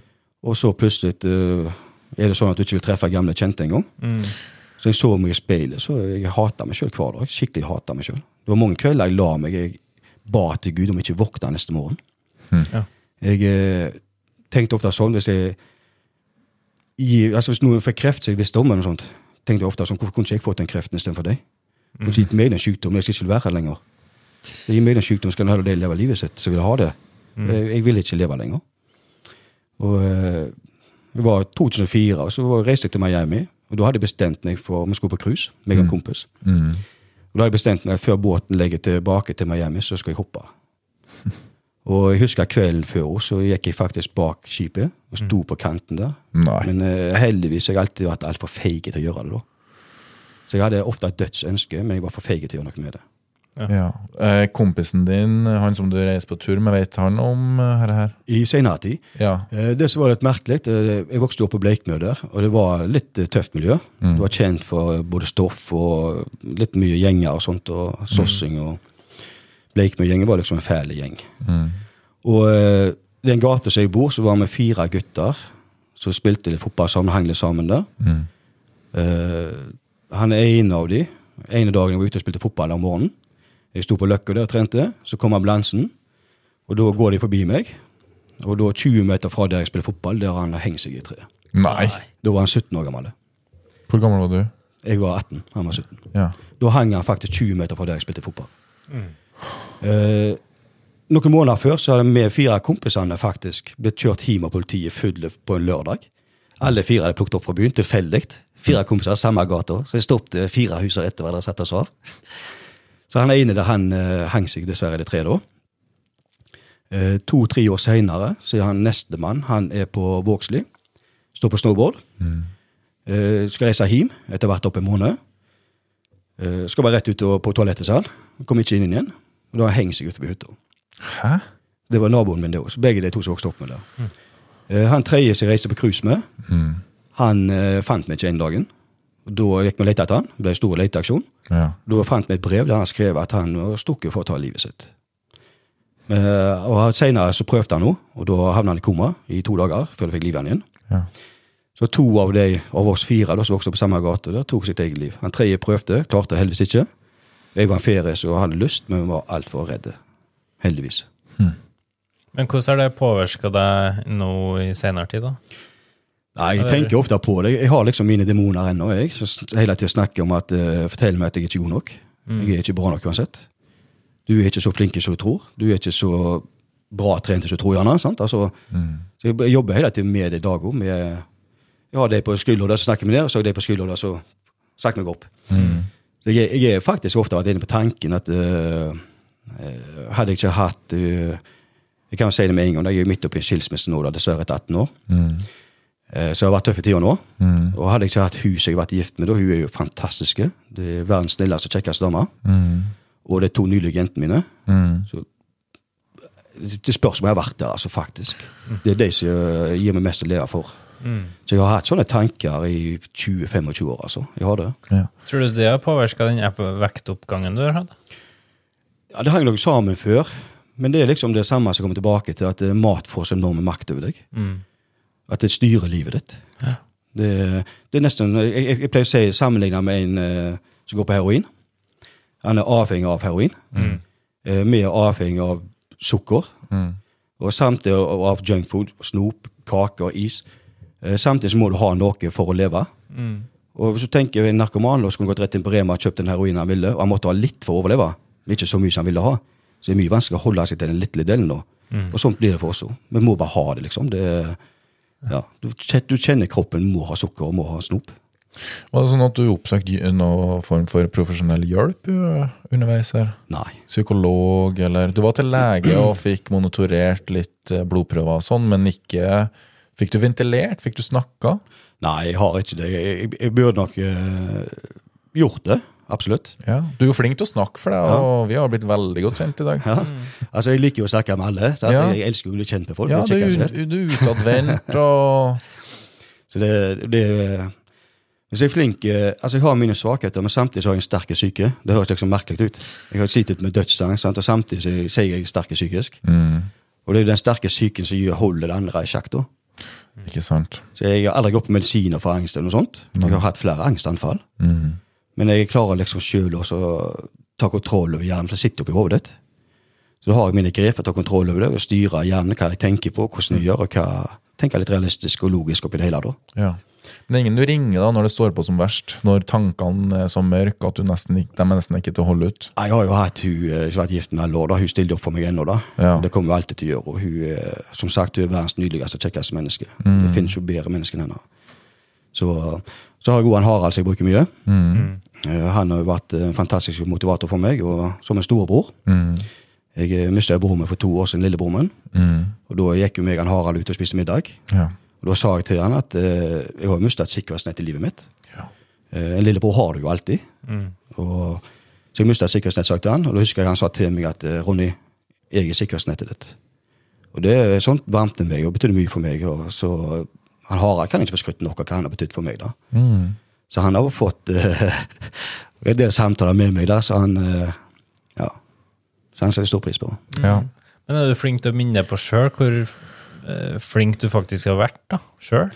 Og så plutselig uh, er det sånn at du ikke vil treffe gamle kjente engang. Mm. Så jeg så meg i speilet, så jeg hata meg sjøl hver dag. Skikkelig hata meg sjøl. Det var mange kvelder jeg la meg, jeg ba til Gud om ikke å våkne neste morgen. Ja. Jeg uh, tenkte ofte sånn hvis jeg gi, altså Hvis noen fikk kreft så jeg visste om, eller noe sånt, tenkte jeg ofte sånn, hvorfor kunne ikke jeg fått den kreften istedenfor deg? Hvorfor ikke gitt meg den sykdommen? Jeg skal ikke være her lenger. Så Gi meg den sykdommen, skal heller de leve livet sitt, så vil jeg ha det. Jeg, jeg vil ikke leve lenger. Og eh, Det var 2004, og så reiste jeg til Miami. Og da hadde jeg bestemt meg for om jeg skulle på cruise, meg og en kompis. Mm. Og da hadde jeg bestemt meg før båten legger tilbake til Miami, så skal jeg hoppe. Og jeg husker kvelden før, så gikk jeg faktisk bak skipet og sto på kanten der. Nei. Men uh, heldigvis har jeg alltid vært altfor feig til å gjøre det da. Så jeg hadde ofte et dødsønske, men jeg var for feig til å gjøre noe med det. Ja. Eh, kompisen din, han som du reiser på tur med, vet han om eh, her? her? I senere tid. Ja. Eh, Det som var litt merkelig, eh, jeg vokste opp på Bleikmø der, og det var litt eh, tøft miljø. Det var kjent for både stoff og litt mye gjenger og sånt, og sossing. og Bleikmø-gjengen var liksom en fæl gjeng. Mm. Og eh, i den gata som jeg bor, så var vi fire gutter som spilte litt fotball sammen, hang litt sammen der. Mm. Eh, han er en av de. ene dagen jeg var ute og spilte fotball om morgenen. Jeg sto på Løkka der og trente. Så kom ambulansen, og da går de forbi meg. Og da 20 meter fra der jeg spiller fotball, der har han hengt seg i treet. Nei. Da var han 17 år gammel. Hvor gammel var du? Jeg var 18, han var 17. Ja. Da hang han faktisk 20 meter fra der jeg spilte fotball. Eh, noen måneder før så hadde vi fire kompisene faktisk blitt kjørt hjem av politiet fulle på en lørdag. Alle fire hadde plukket opp fra byen, tilfeldig. Fire kompiser, samme gata. Så jeg stoppet fire huser etter hverandre og satte oss av. Så han ene der, han uh, hang seg dessverre i det treet da. Uh, To-tre år seinere så er han nestemann. Han er på Vågsli. Står på snowboard. Eh, skal reise hjem etter hvert opp en måned. Uh, skal bare rett ut på toalettet, sa. Kom ikke inn igjen. Og da hengt seg ute på hytta. Hæ? Det var naboen min, det òg. Begge de to som vokste opp med det. Eh, han tredje som jeg reiste på cruise med, Mm. han eh, fant meg ikke en dagen. Da gikk vi og lette etter han. Det ble en stor leteaksjon. Ja. Da fant vi et brev der han skrev at han var stukket for å ta livet sitt. Eh, og Senere så prøvde han noe, og da havna han i koma i to dager før de fikk livet igjen. Ja. Så to av de av oss fire da, som vokste opp på samme gate, der, tok sitt eget liv. Han tredje prøvde, klarte heldigvis ikke. Jeg var en ferie som hadde lyst, men var altfor redde. Heldigvis. Men hvordan har det påvirka deg nå i senere tid, da? Nei, Jeg tenker ofte på det. Jeg har liksom mine demoner ennå. jeg, som hele tida snakker om at uh, forteller meg at jeg er ikke god nok. Jeg er ikke bra nok uansett. Du er ikke så flink som du tror. Du er ikke så bra trent som du tror, gjerne. sant? Altså, så Jeg jobber hele tiden med det i dag òg. Jeg har det på skuldra, så snakker vi med det, og så har jeg det på skuldra, så snakker vi opp. Så jeg, jeg er faktisk ofte vært inne på tanken at uh, hadde jeg ikke hatt uh, Jeg kan jo si det med en gang, jeg er midt oppi en skilsmisse nå, da, dessverre etter 18 år. Eh, Så det har vært tøffe tider nå. Og hadde jeg ikke hatt hun som jeg har vært gift med, da, hun er jo fantastiske. Det er verdens snilleste og kjekkeste dame. Og det er to nylige jentene mine. Så det spørs om jeg har vært der, altså, faktisk. Det er de som eh, gir meg mest å leve for. Så jeg har hatt sånne tanker i 20-25 år, altså. Jeg har det. Ja. Tror du det har påvirka den vektoppgangen du har hatt? Ja, Det henger nok sammen før, men det er liksom det samme som kommer tilbake til at eh, mat får så enorm makt over deg. At det styrer livet ditt. Det, det er nesten Jeg, jeg, pleier å si sammenligna med en eh, som går på heroin. Han er avhengig av heroin. Eh, vi er avhengig av sukker. Og samtidig av junkfood, snop, kaker, is. Eh, samtidig så må du ha noe for å leve. Og hvis du tenker en narkoman som skulle gått rett inn på Rema og kjøpt den heroinen han ville, og han måtte ha litt for å overleve, men ikke så mye som han ville ha, så det er mye vanskelig å holde seg til den lille delen nå. Og sånt blir det for oss òg. Vi må bare ha det, liksom. Det, er- ja, du, du kjenner kroppen må ha sukker og må ha snop. Var det sånn at du oppsøkte noen form for profesjonell hjelp underveis her? Nei. Psykolog, eller Du var til lege og fikk monitorert litt blodprøver og sånn, men ikke Fikk du ventilert? Fikk du snakka? Nei, jeg har ikke det. Jeg, jeg burde nok uh, gjort det. Absolutt. Ja. Du er jo flink til å snakke for deg, og vi har blitt veldig godt kjent i dag. Ja. Altså, Jeg liker jo å snakke med alle. Så at. Jeg elsker jo å bli kjent med folk. Ja, du, du er utadvendt og Så det, det Hvis jeg er flink eh, Altså, jeg har mine svakheter, men samtidig så har jeg en sterk syke. Det høres liksom merkelig ut. Jeg har slitt med dødsangst, og samtidig så sier jeg sterk psykisk. mm, Og det er jo den sterke psyken som holder det andre i sjakk. da. Ikke sant? Så jeg har aldri gått på medisiner for angst eller noe sånt. Jeg har hatt flere angstanfall. Mm. Men jeg klarer liksom sjøl å ta kontroll over hjernen, for det sitter oppi hodet ditt. Så da har jeg mine grep for å ta kontroll over det, og styre hjernen, hva jeg tenker på, hvordan jeg gjør, og hva tenker litt realistisk og logisk oppi det hele. da. Ja. Men ingen du ringer da når det står på som verst? Når tankene er så mørke at du nesten, ikke- de er nesten ikke til å holde ut? Jeg har jo hatt hun eh, som har vært gift med alle år, da. hun stiller opp for meg ennå. da. Ja. Det kommer hun alltid til å gjøre. og hun er, Som sagt, hun er verdens nydeligste og kjekkeste menneske. Det finnes jo bedre mennesker enn henne. Så, så har jeg han Harald som jeg bruker mye. Mm. Han har jo vært en fantastisk motivator for meg, og som en storebror. Mm. Jeg mista mistet broren min for to år siden, lillebroren min. Mm. Og da gikk jo meg og Harald ut og spiste middag. Ja. Og da sa jeg til han at eh, jeg har mista et sikkerhetsnett i livet mitt. Ja. Eh, en lillebror har du jo alltid. Og, så jeg mista et sikkerhetsnett, sa jeg til han. Og da husker jeg han sa til meg at eh, Ronny, jeg er sikkerhetsnettet ditt. Og det er sånt varmte meg og betydde mye for meg. Og så han Harald kan ikke få skrytt nok av hva han har betydd for meg. da. Mm. Så han har fått uh, en del samtaler med meg da, så han uh, ja, så han setter stor pris på. ja. Men er du flink til å minne på sjøl hvor uh, flink du faktisk har vært da, sjøl?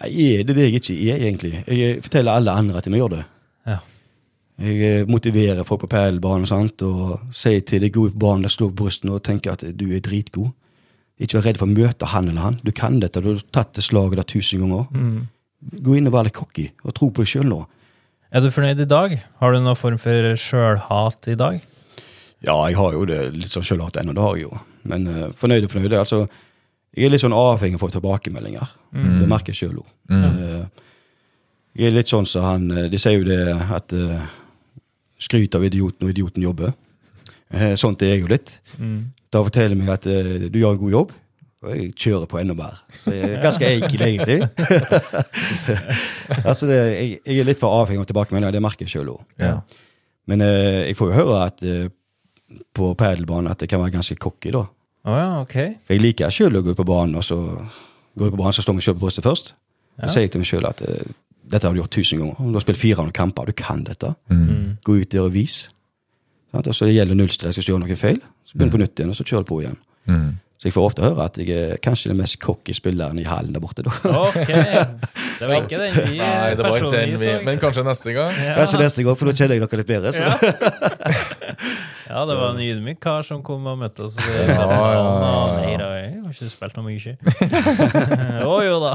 Jeg er det er det jeg ikke er, egentlig. Jeg forteller alle andre at de må gjøre det. Ja. Jeg motiverer folk på paddelbanen sant, og sier til de gode på banen, slår brysten og tenker at du er dritgod. Ikke vær redd for å møte han eller han. Du kan dette, du har tatt det slaget der tusen ganger. Gå inn og vær litt cocky, og tro på deg sjøl nå. Er du fornøyd i dag? Har du noen form for sjølhat i dag? Ja, jeg har jo det litt sånn sjølhat ennå, det har jeg jo. Men uh, fornøyd og fornøyd. Altså, jeg er litt sånn avhengig av å få tilbakemeldinger. Det merker jeg sjøl òg. jeg er litt sånn som han eh, De sier jo det at uh, skryt av idioten, og idioten jobber. Uh, sånt er jeg jo litt. Da forteller meg at uh, du gjør en god jobb, og jeg kjører på enda mer. Så jeg er ganske enkel, egentlig. altså, det, jeg, jeg er litt for avhengig av tilbakemeldinger, det merker jeg sjøl òg. Ja. Men eh, jeg får jo høre at eh, på padelbanen at det kan være ganske cocky, da. Oh, ja, okay. For jeg liker sjøl å gå ut på banen, og så går jeg på banen, så står jeg sjøl på brystet først. Ja. Så sier jeg til meg sjøl at eh, dette har du gjort tusen ganger. Du har spilt 400 kamper, du kan dette. Mm. Gå ut der og vis. Sant? Og så det null stress hvis du gjør noe feil. Så begynner jeg på nytt igjen, og så kjører jeg på igjen. Mm. Så jeg får ofte høre at jeg er kanskje den mest cocky spilleren i hallen der borte. da. Ok. Det var ikke den vi Nei, det var ikke den vi så. Men kanskje neste gang? Ja. Kanskje neste gang, for da kjenner jeg dere litt bedre. Så. Ja, det var en ydmyk kar som kom og møtte oss. Ja, ja, Kapitalen, ja. Nei da, jeg har ikke spilt noe mye. Å jo da.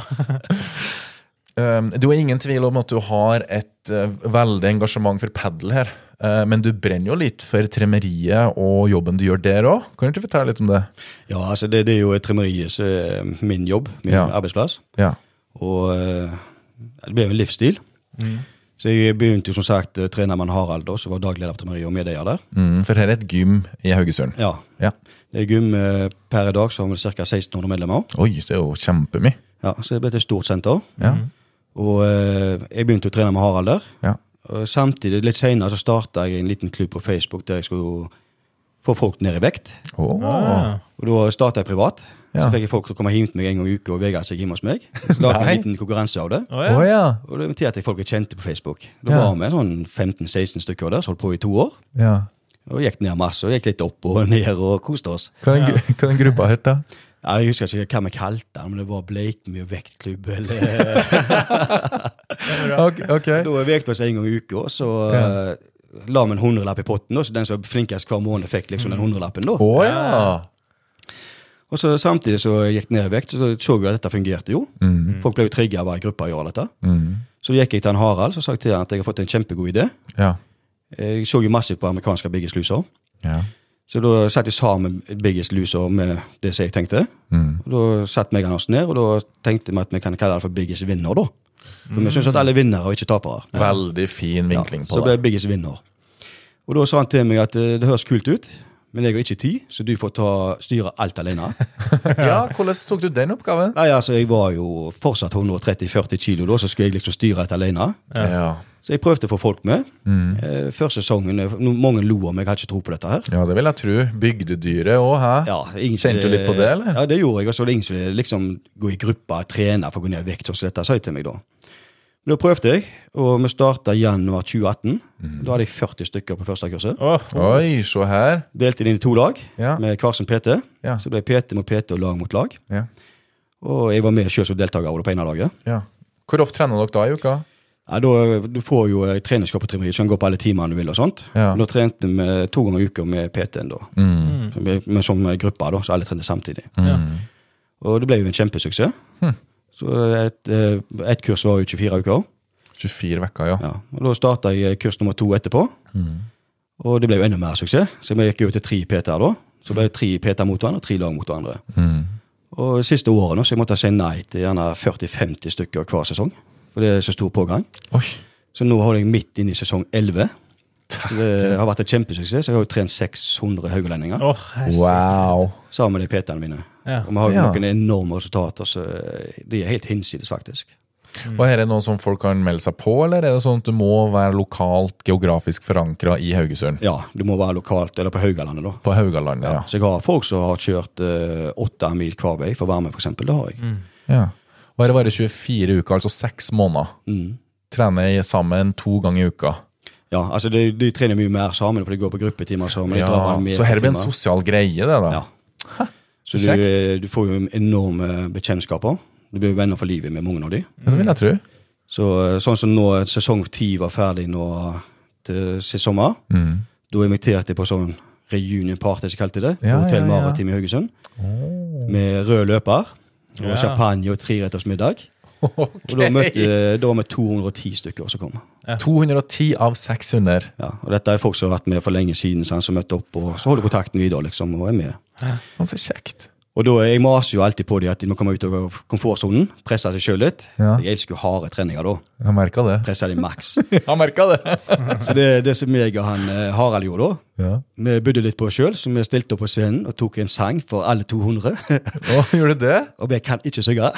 Um, Du jo ingen tvil om at du har et uh, veldig engasjement for padel her. Uh, men du brenner jo litt for tremeriet og jobben du gjør der òg. Kan du ikke fortelle litt om det? Ja, altså det, det er jo tremeriet som er min jobb, min Ja. arbeidsplass. Ja. Og eh, det ble jo en livsstil. Så jeg begynte jo som sagt trenermann med Harald, da, som var daglig leder for tremeriet og medeier der. Mm, for her er et gym i Haugesund. Ja. Ja. Det er gym eh, per i dag, som har ca. 1600 medlemmer. Oi, det er jo kjempemye. Ja, Så det ble et stort senter. Ja. Og eh, jeg begynte å trene med Harald der. Ja. Og samtidig, litt senere, så starta jeg en liten klubb på Facebook der jeg skulle få folk ned i vekt. Oh. Og da starta jeg privat. Ja. Så fikk jeg folk til å komme hjem til meg en gang i uka og vegre seg hjemme hos meg. Så lagde jeg en liten konkurranse av det. Oh, ja. ja. Og det inviterte jeg folk jeg kjente på Facebook. Da Ja. var vi sånn 15-16 stykker der, som holdt på i to år. ja. Og gikk ned masse, og gikk litt opp og ned og koste oss. Hva er den, ja. hva er den gruppa het, da? Ja, Jeg husker ikke hva vi kalte den, men det var Bleikmyr vektklubb. eller... okay, ok. da vekte vi oss en gang i uka, så Ja. uh, la vi en hundrelapp i potten. Da, så den som var flinkest hver måned, fikk liksom den hundrelappen. da. Å ja. Og så samtidig så jeg gikk ned i vekt, så så vi at dette fungerte jo. Mm. Folk ble jo trigga av hver gruppe å gruppa gjøre dette. Mm. Så gikk jeg til han Harald så sa jeg til han at jeg har fått en kjempegod idé. Ja. Jeg så jo masse på amerikanske Biggest Loser. ja. Så da satte jeg sammen Biggest Loser med det som jeg tenkte. Mm. Og Da satte meg oss ned, og da tenkte vi at vi kan kalle det for Biggest Vinner. da. For vi syns at alle er vinnere og ikke tapere. Veldig fin vinkling ja, på det ble det. Biggest Vinner. Og da sa han til meg at eh, det høres kult ut, men jeg har ikke tid, så du får ta, styre alt alene. Ja, Hvordan tok du den oppgaven? Nei, altså, Jeg var jo fortsatt 130-40 kilo da, så skulle jeg liksom styre alt alene. Ja. Så jeg prøvde å få folk med. Mm. Eh, Første sesongen eh, Mange lo om jeg hadde ikke tro på dette her. ja, det vil jeg tro. Bygdedyret òg, hæ? Ja, ingen Kjente du litt på det, eller? Ja, det gjorde jeg. Og så var det ingen som ville liksom gå i gruppa og trene for å gå ned i vekt. sånn som dette sa jeg til meg da. Men Da prøvde jeg, og vi starta januar 2018. Mm. Da hadde jeg 40 stykker på første kurset. Åh, Oi, se her. Delte det inn i to lag Ja. med hver sin PT. Ja. Så ble PT mot PT og lag mot lag. Ja. Og jeg var med selv som deltaker også på ene laget. ja. Hvor ofte trener dere da i uka? Ja, da, du får jo eh, treningskap på trimmeri, så du kan gå på alle timene du vil. og sånt. Ja. Da trente vi to ganger i uka med PT-en, da. Mm. Som, som gruppe, da, så alle trente samtidig. Ja. Og det ble jo en kjempesuksess. Hm. Så et, eh, et kurs var jo 24 uker. 24 uker, ja. Ja. Og da starta jeg kurs nummer to etterpå. Mm. Og det ble jo enda mer suksess, så vi gikk over til tre PT-er da. Så det ble tre PT mot hverandre og tre lag mot hverandre. Mm. Og siste årene så jeg måtte si nei til gjerne 40-50 stykker hver sesong. For det er så stor pågang. Oi. Så nå holder jeg midt inne i sesong 11. Det har vært et kjempesuksess. Jeg har jo trent 600 haugalendinger Oh. Wow. sammen med de PT-ene mine. Ja. Og vi har jo Ja. noen enorme resultater, så de er helt hinsides, faktisk. Og er det noe som folk kan melde seg på, eller er det sånn at du må være lokalt geografisk forankra i Haugesund? Ja, du må være lokalt, eller på Haugalandet, da. På Haugalandet, ja. Så jeg har folk som har kjørt eh, åtte mil hver vei for å være med, f.eks. Det har jeg. ja. Og her varer 24 uker, altså seks måneder. Mm. Trener sammen to ganger i uka. Ja, altså de, de trener mye mer sammen, for de går på gruppetimer sammen. de Ja, så her blir en sosial greie, det, da. Ja. Så du, du får jo enorme bekjentskaper. Du blir venner for livet med mange av de. Det vil jeg tro. Så eh, sånn som nå, sesong ti var ferdig nå til sist sommer, Mm. da inviterte jeg på sånn reunion party, som kalte det, på Ja, Hotell ja, ja. Maritim i Haugesund. Med rød løper, og Ja. champagne og treretters middag. Og da, møtte, da vi 210 stykker som kom. 210 av 600. Ja, og dette er folk som har vært med for lenge siden, som møtte opp, og så holder kontakten videre, liksom, og er med. Ja. så kjekt. Og da, Jeg maser jo alltid på dem at de må komme ut av komfortsonen, presse seg sjøl litt. Ja. Jeg elsker jo harde treninger da. Jeg merka det. Presse dem maks. Jeg merka det. Så det, det som jeg og han eh, Harald gjorde da, Ja. vi bydde litt på oss sjøl, så vi stilte opp på scenen og tok en sang for alle 200. Å, gjorde det? og vi kan ikke synge.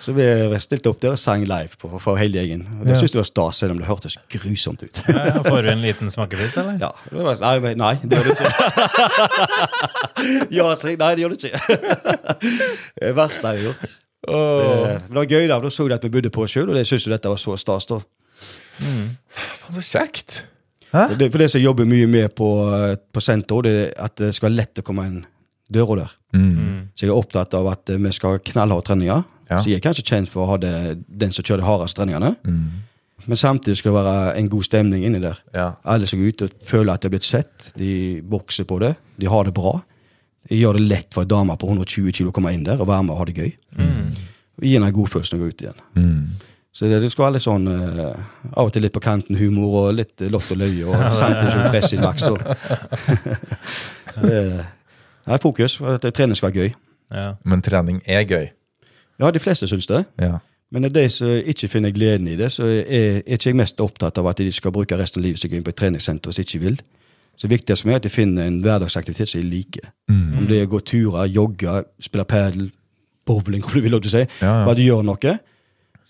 Så vi stilte opp der og sang live på, for hele gjengen. Og Det Ja. syntes jeg var stas, selv om det hørtes grusomt ut. Ja, Får du en liten smakebit, eller? Ja, det var, nei, nei, det gjør du ikke. ja, så, nei, det gjør du ikke. det verste jeg har gjort. Det, men det var gøy, da. Da så de at vi bodde på oss sjøl, og det syntes dette var så stas. da. Faen, så kjekt. Hæ? Det, for det som jeg jobber mye med på, eh, på senter, det er at det skal være lett å komme inn døra der. Mm. Så jeg er opptatt av at eh, vi skal ha knallharde treninger. Ja. Så jeg er kanskje kjent for å ha det, den som kjører de hardeste treningene. Mm. Men samtidig skal det være en god stemning inni der. Ja. Alle som går ut og føler at de har blitt sett. De vokser på det. De har det bra. Jeg gjør det lett for en dame på 120 kg å komme inn der og være med og ha det gøy. Og gi henne en godfølelse når hun går ut igjen. Mm. Så det, det skal være litt sånn uh, Av og til litt på kanten humor og litt eh, lott og løye, og samtidig som press i maks, det er fokus at trening skal være gøy. Ja. Men trening er gøy. Ja, de fleste syns det. Ja. Men er de som ikke finner gleden i det, så er, er ikke jeg mest opptatt av at de skal bruke resten av livet sitt inn på et treningssenter hvis de ikke vil. Så det viktigste for meg er at de finner en hverdagsaktivitet som de liker. Om det er å gå turer, jogge, spille padel, bowling, om du vil lov til å si. Ja, ja. Bare de gjør noe.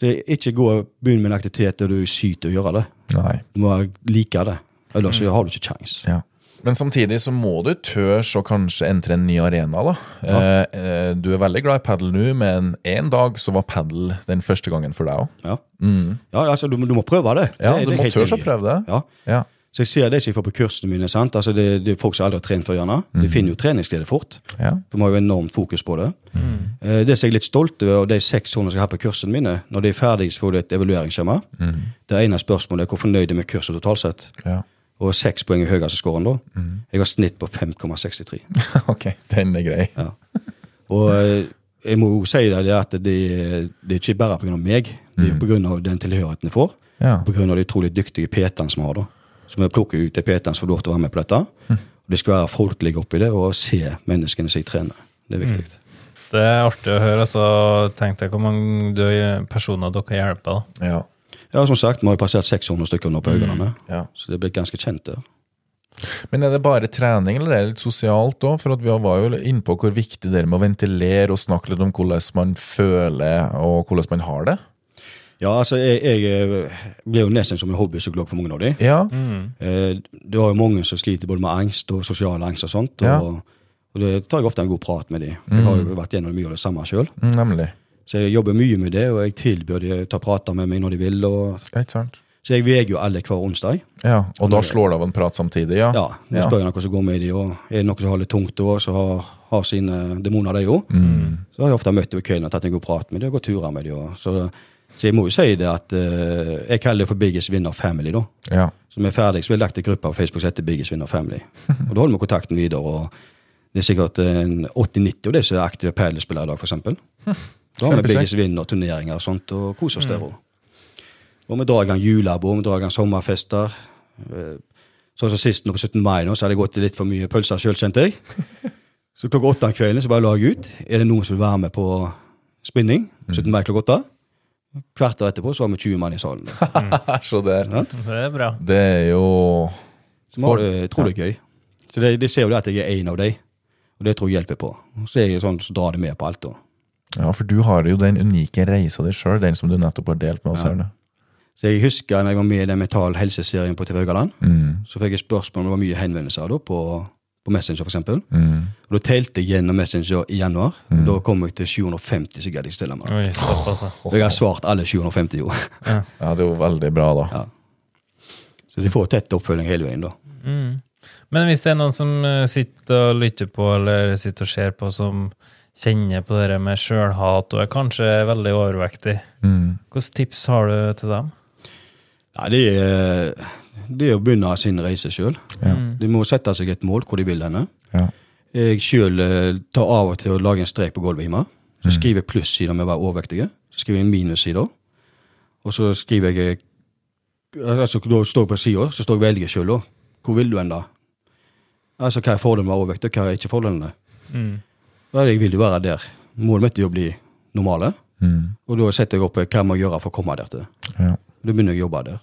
Så ikke gå og begynne med en aktivitet der du syter å gjøre det. Nei. Du må like det. Ellers så har du ikke kjangs. Ja. Men samtidig så må du tørs å kanskje entre en ny arena, da. Ja. eh, du er veldig glad i padel nå, men en dag så var padel den første gangen for deg òg. Ja. ja, altså du, du må prøve det. Ja, Det- du det må tørs å prøve det. Ja. Ja. Så jeg ser det ikke jeg får på kursene mine. sant? Altså det, det er folk som aldri har trent før, gjerne. De finner jo treningsglede fort. Ja. For vi har jo enormt fokus på det. Eh, Det som jeg er litt stolt over, og de seks som jeg har på kursene mine, når de er ferdige, så får du et evalueringsskjema. Det ene spørsmålet er hvor fornøyd er med kurset totalt sett. ja. Og seks poeng er høyeste skåren da. Jeg har snitt på 5,63. ok, den er grei. Ja. Og eh, jeg må jo si det, det at det, det er ikke bare pga. meg. Det er på grunn av den tilhørigheten jeg får. Ja. Av de utrolig dyktige PT-ene som vi har. da. Så vi plukker ut de PT-ene som får lov til å være med på dette. Og De skal være folkelige oppi det og se menneskene som jeg trener. Det er viktig. Det er artig å høre. Så tenk deg hvor mange døde personer dere hjelper. da. Ja. Ja, som sagt, Vi har jo passert 600 stykker nå på Haugalandet, ja. så det er blitt ganske kjent der. Men er det bare trening, eller er det litt sosialt òg? For at vi var jo innpå hvor viktig det er med å ventilere og snakke litt om hvordan man føler, og hvordan man har det. Ja, altså, jeg, jeg eh, blir jo nesten som en hobbypsykolog for mange av de. Ja. Eh, Det var jo mange som sliter både med angst og sosial angst og sånt. Ja. Og, og det tar jeg ofte en god prat med de. For Jeg har jo vært gjennom mye av det samme sjøl. Mm, Nemlig. Så jeg jobber mye med det, og jeg tilbyr de å ta prater med meg når de vil. Og, Ja, Ikke sant? så jeg veger jo alle hver onsdag. Ja, Og da slår det av en prat samtidig, ja? Ja, Nå spør jeg noen som går med de, og er det noen som har det tungt, og som har, har sine demoner, de òg. Mm. Så har jeg ofte møtt dem i kvelden og tatt en god prat med dem og gått turer med dem. Så, så jeg må jo si det at uh, jeg kaller det for Biggest Winner Family. da. Ja. Vi er ferdig, så vi har lagt en gruppe på Facebook som heter Biggest Winner Family. Og Da holder vi kontakten videre. og Det er sikkert 80-90 av disse aktive padelspillere i dag, f.eks. Så har vi Kjempekjekt. Biggest Winner-turneringer og sånt, og koser oss der òg. Og vi drar i gang julebord, vi drar i gang sommerfester. Eh, Sånn som sist nå på 17. mai, nå, så hadde jeg gått til litt for mye pølser sjøl, kjente jeg. Så klokka åtte om kvelden så bare la jeg ut. Er det noen som vil være med på spinning? 17. mai klokka åtte. Kvarter etterpå så var vi 20 mann i salen. Så der. Ja. Det er bra. Det er jo Så vi har det utrolig gøy. Så de, ser jo det at jeg er en av dem, og det tror jeg hjelper på. Så er jeg sånn så drar de med på alt. da. Ja, for du har jo den unike reisa di sjøl, den som du nettopp har delt med oss her. da. Så jeg husker når jeg var med i den Metall Helse-serien på TV Haugaland, Mm. så fikk jeg spørsmål om det var mye henvendelser da på, på Messenger, eksempel. Mm. Og da telte jeg gjennom Messenger i januar. Mm. Da kom jeg til 750 som gadd jeg stille meg. Oi, ja. Og jeg har svart alle 750 jo. Ja, det er jo veldig bra, da. Ja. Så de får tett oppfølging hele veien, da. Mm. Men hvis det er noen som eh, sitter og lytter på, eller sitter og ser på, som kjenner på det med sjølhat og er kanskje veldig overvektig, Mm. hvilke tips har du til dem? Ja, det er, det er å begynne sin reise sjøl. Ja. De må sette seg et mål hvor de vil henne. Ja. Jeg sjøl tar av og til å lage en strek på gulvet hjemme. Så skriver jeg plussida med å være overvektige. Så skriver jeg en minussider. Og så skriver jeg altså Da står jeg på sida, så står jeg velger sjøl, da. Hvor vil du hen, da? Altså, hva er fordelen med å være overvektig, og hva er ikke fordelene? Mm. Jeg vil jo være der. Målet mitt er å bli normale. Mm. Og da setter jeg opp hva jeg må gjøre for å komme der til. Ja. Da begynner jeg å jobbe der.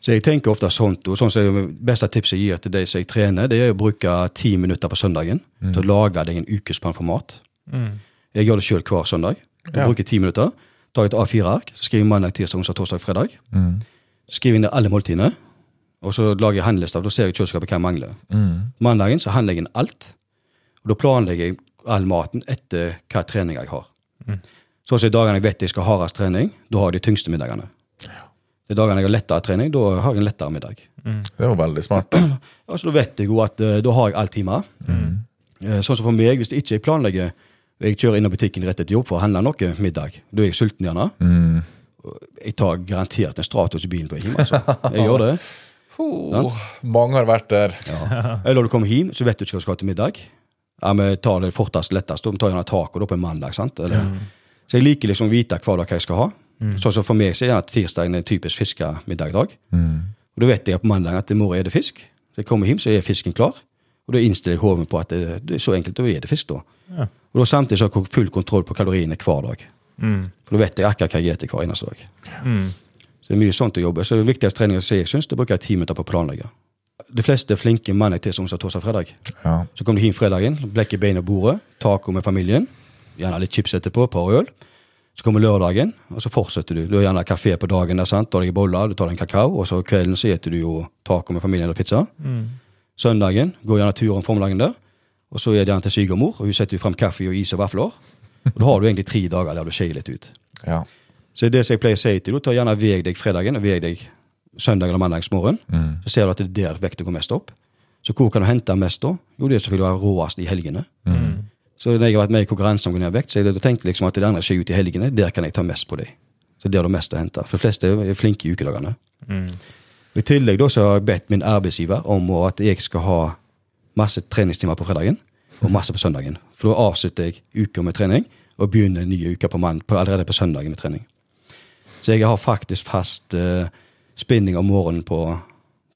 Så jeg tenker ofte sånt, og sånn som jeg, beste tipset jeg gir til de som jeg trener, det er å bruke ti minutter på søndagen til å lage deg en ukesplan for mat. Mm. Jeg gjør det sjøl hver søndag. Jeg Ja. bruker ti minutter. Tar et A4-ark, skriver mandag, tirsdag, onsdag, torsdag, fredag. Mm. Skriver inn alle måltidene, og så lager jeg handlelista. Da ser jeg kjøleskapet hva jeg mangler. Mm. Mandagen så handler jeg inn alt, og da planlegger jeg all maten etter hva trening jeg har. Sånn som i dagene jeg vet jeg skal ha hardest trening, da har jeg de tyngste middagene. De dagene jeg har lettere trening, da har jeg en lettere middag. Det er jo veldig smart. Ja, så Da vet jeg jo at uh, da har jeg all time. Mm. sånn som for meg, hvis jeg ikke planlegger jeg kjører innom butikken rett etter jobb for å handle noe middag, da er jeg sulten gjerne. Mm. Jeg tar garantert en Stratos i bilen på hjem. Altså. Jeg gjør det. Oh, mange har vært der. Ja. Eller når du kommer hjem, så vet du ikke hva du skal ha til middag. Ja, Vi tar det fortest lettest. Vi tar gjerne taco på en mandag. sant? Eller, Så jeg liker liksom å vite hver dag hva jeg skal ha. Sånn som For meg så er gjerne tirsdagen en typisk fiskemiddagdag. Mm. Og Da vet jeg på mandag at i morgen er det fisk. Så jeg kommer hjem, så er fisken klar. Og da innstiller jeg hodet på at det, det er så enkelt, da er det fisk. da. Ja. Og da Samtidig så har jeg full kontroll på kaloriene hver dag. Mm. For da vet jeg akkurat hva jeg spiser hver eneste dag. Mm. Så det er mye sånt å jobbe. Så det viktigste som jeg syns, det bruker jeg ti minutter på å planlegge. De fleste er flinke mandag tirsdag, onsdag, torsdag, fredag. Ja. Så kommer du hjem fredagen, blekker beina og bordet, taco med familien, gjerne litt chips etterpå, et par øl. Så kommer lørdagen, og så fortsetter du. Du har gjerne kafé på dagen, der, sant? tar deg en bolle, du tar deg en kakao, og så kvelden så spiser du jo taco med familien eller pizza. Mm. Søndagen går gjerne tur om formiddagen der, og så er det gjerne til svigermor, og hun setter frem kaffe og is og vafler. Og da har du egentlig tre dager der du skeier litt ut. ja. Så det det som jeg pleier å si til deg, ta gjerne veg deg fredagen og veg deg søndag eller mandagsmorgen. Mm. Så ser du at det er der vekta går mest opp. Så hvor kan du hente mest da? Jo, det er selvfølgelig å være råest i helgene. Mm. Så når jeg har vært med i konkurranse om å gå ned vekt, så jeg tenkte liksom at det andre skjer ut i helgene, der kan jeg ta mest på dem. Så der er det mest å hente. For de fleste er flinke i ukedagene. Mm. I tillegg da så har jeg bedt min arbeidsgiver om at jeg skal ha masse treningstimer på fredagen og masse på søndagen. For da avslutter jeg uka med trening og begynner nye uker på mann, på, allerede på søndagen med trening. Så jeg har faktisk fast eh, spinning om morgenen på,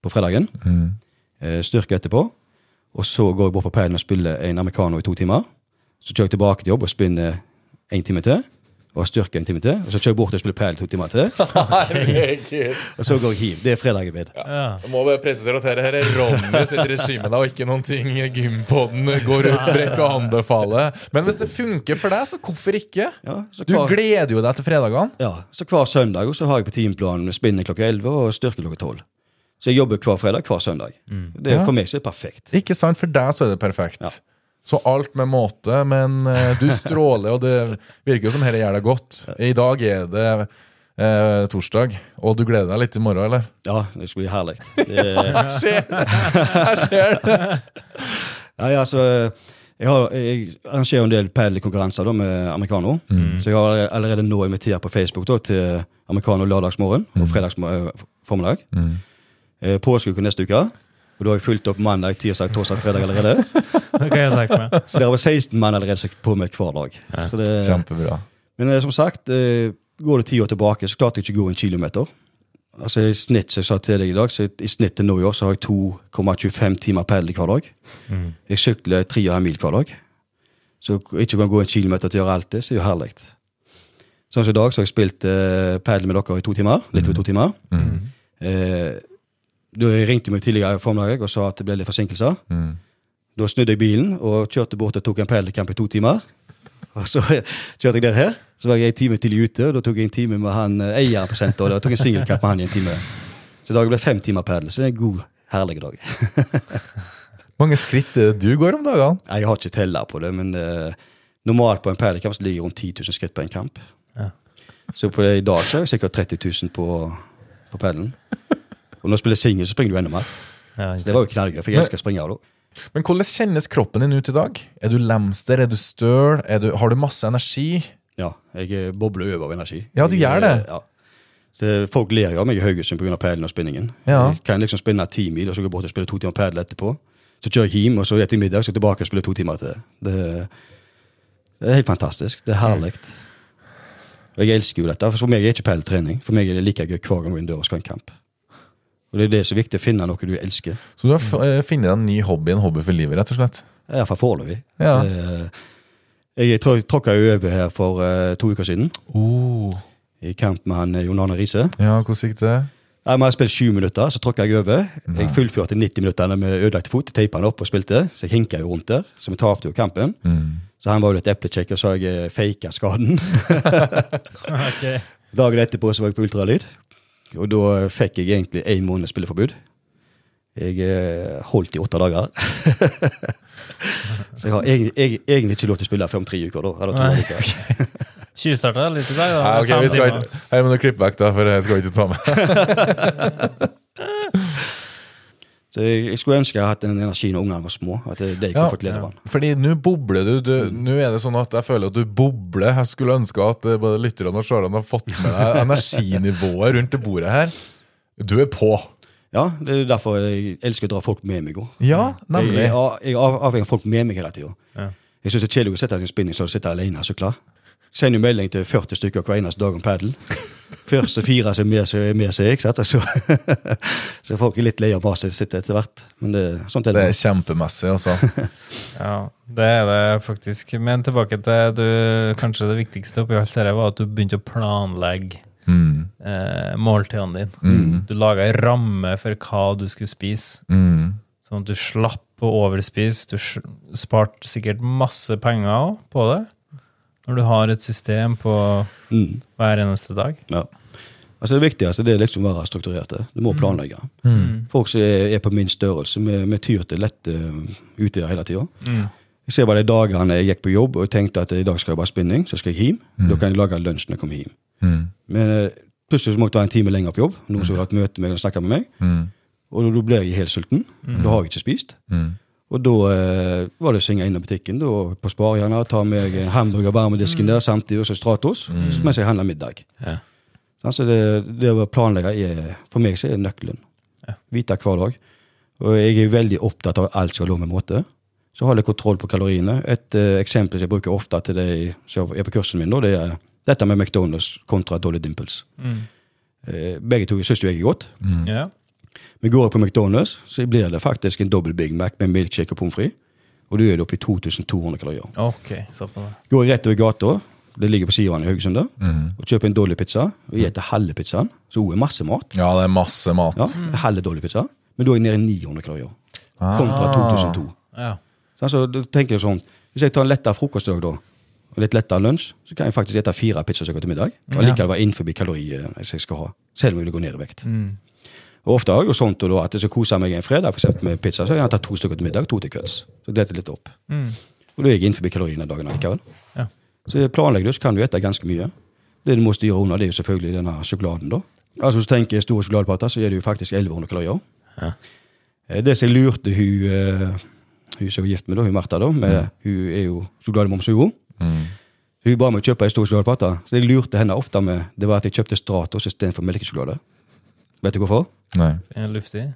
på fredagen. Mm. eh, styrke etterpå. Og så går jeg bort på peilen og spiller en americano i to timer. Så kjører jeg tilbake til jobb og spinner en time til. Og styrke en time til. Og så kjører jeg bort og spiller padel to timer til. Og så går jeg hjem. Det er fredagen min. Ja. Jeg må bare presisere at dette her er Ronny sitt regime, da, og ikke noen ting Gympodden går ut bredt og anbefaler. Men hvis det funker for deg, så hvorfor ikke? Ja, så Du gleder jo deg til fredagene. ja, så hver søndag så har jeg på timeplanen spinning klokka 11 og styrke klokka 12. Så jeg jobber hver fredag, hver søndag. Det er, Ja. For meg så er det perfekt. Ikke sant? For deg så er det perfekt. Så alt med måte, men eh, du stråler, og det virker jo som dette gjør deg godt. I dag er det eh, torsdag, og du gleder deg litt i morgen, eller? Ja, det skal bli herlig. Det Jeg ser det! Jeg ser det! Ja, altså... jeg, har, jeg arrangerer en del padelkonkurranser da, med americano. Så jeg har allerede nå invitert på Facebook da, til americano lørdagsmorgen og fredags formiddag. Mm. Eh, neste uke. Og da har jeg fulgt opp mandag, tirsdag, torsdag, fredag allerede. Det kan jeg tenke meg. Så det har 16 mann allerede som på meg hver dag. Så det, Kjempebra. men eh, som sagt, eh, går det ti år tilbake, så klarte jeg ikke å gå en kilometer. Altså i snitt, som jeg sa til deg i dag, så i snitt til nå i år så har jeg 2,25 timer padel hver dag. Mm. Jeg sykler 3,5 mil hver dag. Så ikke kan gå en kilometer til å gjøre alt det, så er det jo herlig. Sånn som i dag, så har jeg spilt eh, padel med dere i to timer. Litt over to timer. Mm. Eh, da ringte du meg tidligere i formiddag og sa at det ble litt forsinkelser. Mm. Da snudde jeg bilen og kjørte bort og tok en padelkamp i to timer. Og så kjørte jeg der her. Så var jeg en time tidlig ute, og da tok jeg en time med han eh, eieren på senteret. Og da tok jeg en singelkamp med han i en time. Så i dag ble fem timer padel, så det er en god, herlig dag. Hvor mange skritt er du går om dagene? Jeg har ikke teller på det, men uh, normalt på en padelkamp så ligger det rundt 10 000 skritt på en kamp. Ja. Så på det, i dag så er jeg sikkert 30 000 på, på padelen. Og når du spiller singel, så springer du enda mer. Ja, Så det var jo knallgøy, for jeg elsker å springe da. Men hvordan kjennes kroppen din ut i dag? Er du lemster? Er du støl? Er du, har du masse energi? Ja, jeg eh, bobler over av energi. Ja, du Jeg, gjør det. eh, Ja. Så folk ler jo av meg i Haugesund pga. padelen og spinningen. Ja. Jeg kan liksom spinne ti mil, og så gå bort og spille to timer padel etterpå. Så kjører jeg hjem, og så etter middag så er jeg tilbake og spiller to timer til. Det, det er helt fantastisk. Det er herlig. Og jeg elsker jo dette. For meg er ikke padeltrening. For meg er det like gøy hver gang jeg går inn døra og skal ha en kamp. Og det er det som er viktig, å finne noe du elsker. Så du har f- eh, funnet en ny hobby, en hobby for livet, rett og slett? Iallfall foreløpig. Ja. Eh, Jeg trå- tråkka jo over her for eh, to uker siden, Oh. i kamp med han Jon Arne Riise. Ja, hvordan gikk det? Jeg har spilt sju minutter, så tråkka jeg over. Jeg fullførte 90 minutter med ødelagt fot, teipa han opp og spilte. Så jeg hinka jo rundt der, så vi tapte jo kampen. Mm. Så han var jo litt eplekjekk og sa jeg faka skaden. okay. Dagen etterpå så var jeg på ultralyd, og da fikk jeg egentlig én måned spilleforbud. Jeg eh, holdt i åtte dager. så jeg har egentlig, jeg, egentlig ikke lov til å spille før om tre uker. da. Eller to uker. Tjuvstarta litt i dag. da. Ja, okay, vi skal her må du klippe vekk, da, for jeg skal ikke ta med. Så jeg, jeg skulle ønske jeg hadde den energien når ungene var små. At det, de kunne fått glede av den. fordi nå bobler du. du nå er det sånn at jeg føler at du bobler. Jeg skulle ønske at eh, både lytterne og seerne har fått med deg energinivået rundt det bordet her. Du er på. Ja, det er derfor jeg elsker å dra folk med meg òg. Ja, Jeg, nemlig. jeg, jeg er avhengig av folk med meg hele tida. Ja. Jeg syns det er kjedelig å sitte i en spinning så du sitter alene Så sykler. Sender jo melding til 40 stykker hver eneste dag om padel. Første fire som er med, er seg, ikke sant? Så, så folk er litt lei av maset sitt etter hvert. Men det, sånt er Det det. er kjempemessig, altså. Ja, det er det faktisk. Men tilbake til du, kanskje det viktigste oppi alt dette var at du begynte å planlegge Mm, eh, måltidene dine. Du laga ei ramme for hva du skulle spise, mm, sånn at du slapp å overspise. Du sparte sikkert masse penger på det, når du har et system på Mm, hver eneste dag. ja. Altså Det viktigste det er liksom å være strukturert. Du må planlegge. mm. Folk som er, er på min størrelse, vi, vi tyr til lette uh, utøyer hele tida. Mm. Jeg ser bare de dagene jeg gikk på jobb og tenkte at i dag skal jeg bare spinning, så skal jeg hjem. Da kan jeg lage lunsj når jeg kommer hjem. Mm, Men eh, plutselig så måtte jeg være en time lenger på jobb. Noen som ville hatt møte med meg og snakka med meg. mm, Og da blir jeg helt sulten. Da har jeg ikke spist. mm. Og da eh, var det å synge inn i butikken da, på Sparehjørnet, ta meg en hamburger varmedisken mm. der samtidig, og så Stratos, mens jeg handler middag. Ja. Så det, det å planlegge er, for meg så er nøkkelen. Ja. Vite hver dag. Og jeg er veldig opptatt av at alt skal lå med måte. Så holder jeg kontroll på kaloriene. Et eh, eksempel som jeg bruker ofte til de som er på kursen min, det er dette med McDonald's kontra Dolly Dimples. Mm. Eh, begge to syns jo jeg er godt. Ja. Men går på McDonald's, så blir det faktisk en dobbel Big Mac med milkshake og pommes frites. Og da er det oppe i 2200 kalorier. Ok, såpass. Går rett over gata, det ligger på Sivan i Haugesund, Mm. og kjøper en Dolly pizza, og spiser halve pizzaen, så hun er masse mat. Ja, det er masse mat. Ja, halve Dolly pizza. Men da er jeg nede i 900 kalorier. Kontra Ah. 2002. Ja. Så altså, da tenker jeg sånn, Hvis jeg tar en lettere frokostdag da, og litt lettere lunsj, så kan jeg faktisk spise fire pizzastykker til middag. Og likevel være innenfor kalorier jeg skal ha. Selv om jeg vil gå ned i vekt. Mm. Og ofte har jeg jo sånt og da, at jeg skal kose meg en fredag for eksempel, med pizza, så har jeg tatt to stykker til middag, to til kvelds. Så detter litt opp. Mm. Og da er jeg innenfor kaloriene dagen likevel. Ja. Så planlegger du, så kan du spise ganske mye. Det du må styre under, det er jo selvfølgelig denne sjokoladen, da. Altså Hvis du tenker store sjokoladeplater, så er det jo faktisk 1100 kalorier. Ja. Eh, Det som jeg lurte hun, eh, hun som er gift med, da, hun Martha, da, med, hun er jo sjokolademums, hun. Mm. Hun ba meg kjøpe ei stor sjokoladeplate, så jeg lurte henne ofte med det var at jeg kjøpte Stratos istedenfor melkesjokolade. Vet du hvorfor? Nei. Er Luftig.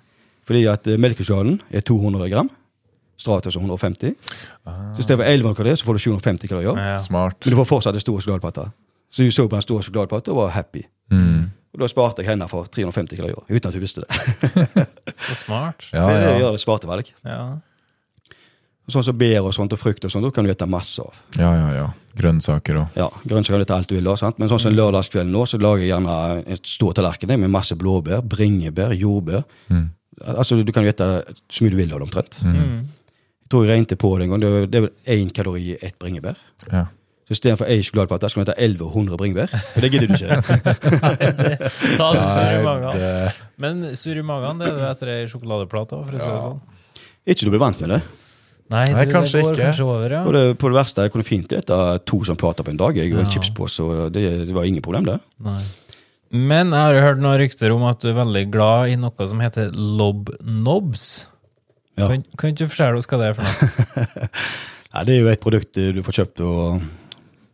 Fordi at eh, melkesjokoladen er 200 gram, Stratos er 150. Så istedenfor 11 kalorier, så får du 750 kalorier. Ja. Smart. Men du får fortsatt en stor sjokoladeplate. Så hun så på den store sjokoladeplata og var happy. Mm. Og da sparte jeg henne for 350 kalorier, uten at hun visste det. Så smart. Ja, så det gjør det smarte valg. Ja. Sånn som bær og sånt, og frukt og sånt, da kan du spise masse av. ja, ja, ja. Grønnsaker og Ja, Grønnsaker er alt du vil, ha. sant? men sånn som lørdagskvelden nå, så lager jeg gjerne et stor tallerken med masse blåbær, bringebær, jordbær. Mm. Altså, Du kan jo spise så mye du vil av det, omtrent. Mm. Jeg tror jeg regnet på det en gang. Det er- vel én kalori i ett bringebær. Ja. Så istedenfor ei sjokoladeplate skal du spise 1100 bringebær. Og det gidder du ikke. Da hadde du det, Men sur i magen det er du etter ei sjokoladeplate òg, for å si det sånn. Ikke du blir vant med det. Nei, Nei, du, kanskje det går ikke. kanskje over, ja. på, det, på det verste, jeg kunne fint spise to sånne plater på en dag. Jeg og en Ja. chipspose, og det, det var ingen problem, det. Nei. Men jeg har jo hørt noen rykter om at du er veldig glad i noe som heter lobnobs. Ja. Kan, kan ikke du fortelle oss hva det er for noe? Nei, det er jo et produkt du får kjøpt på,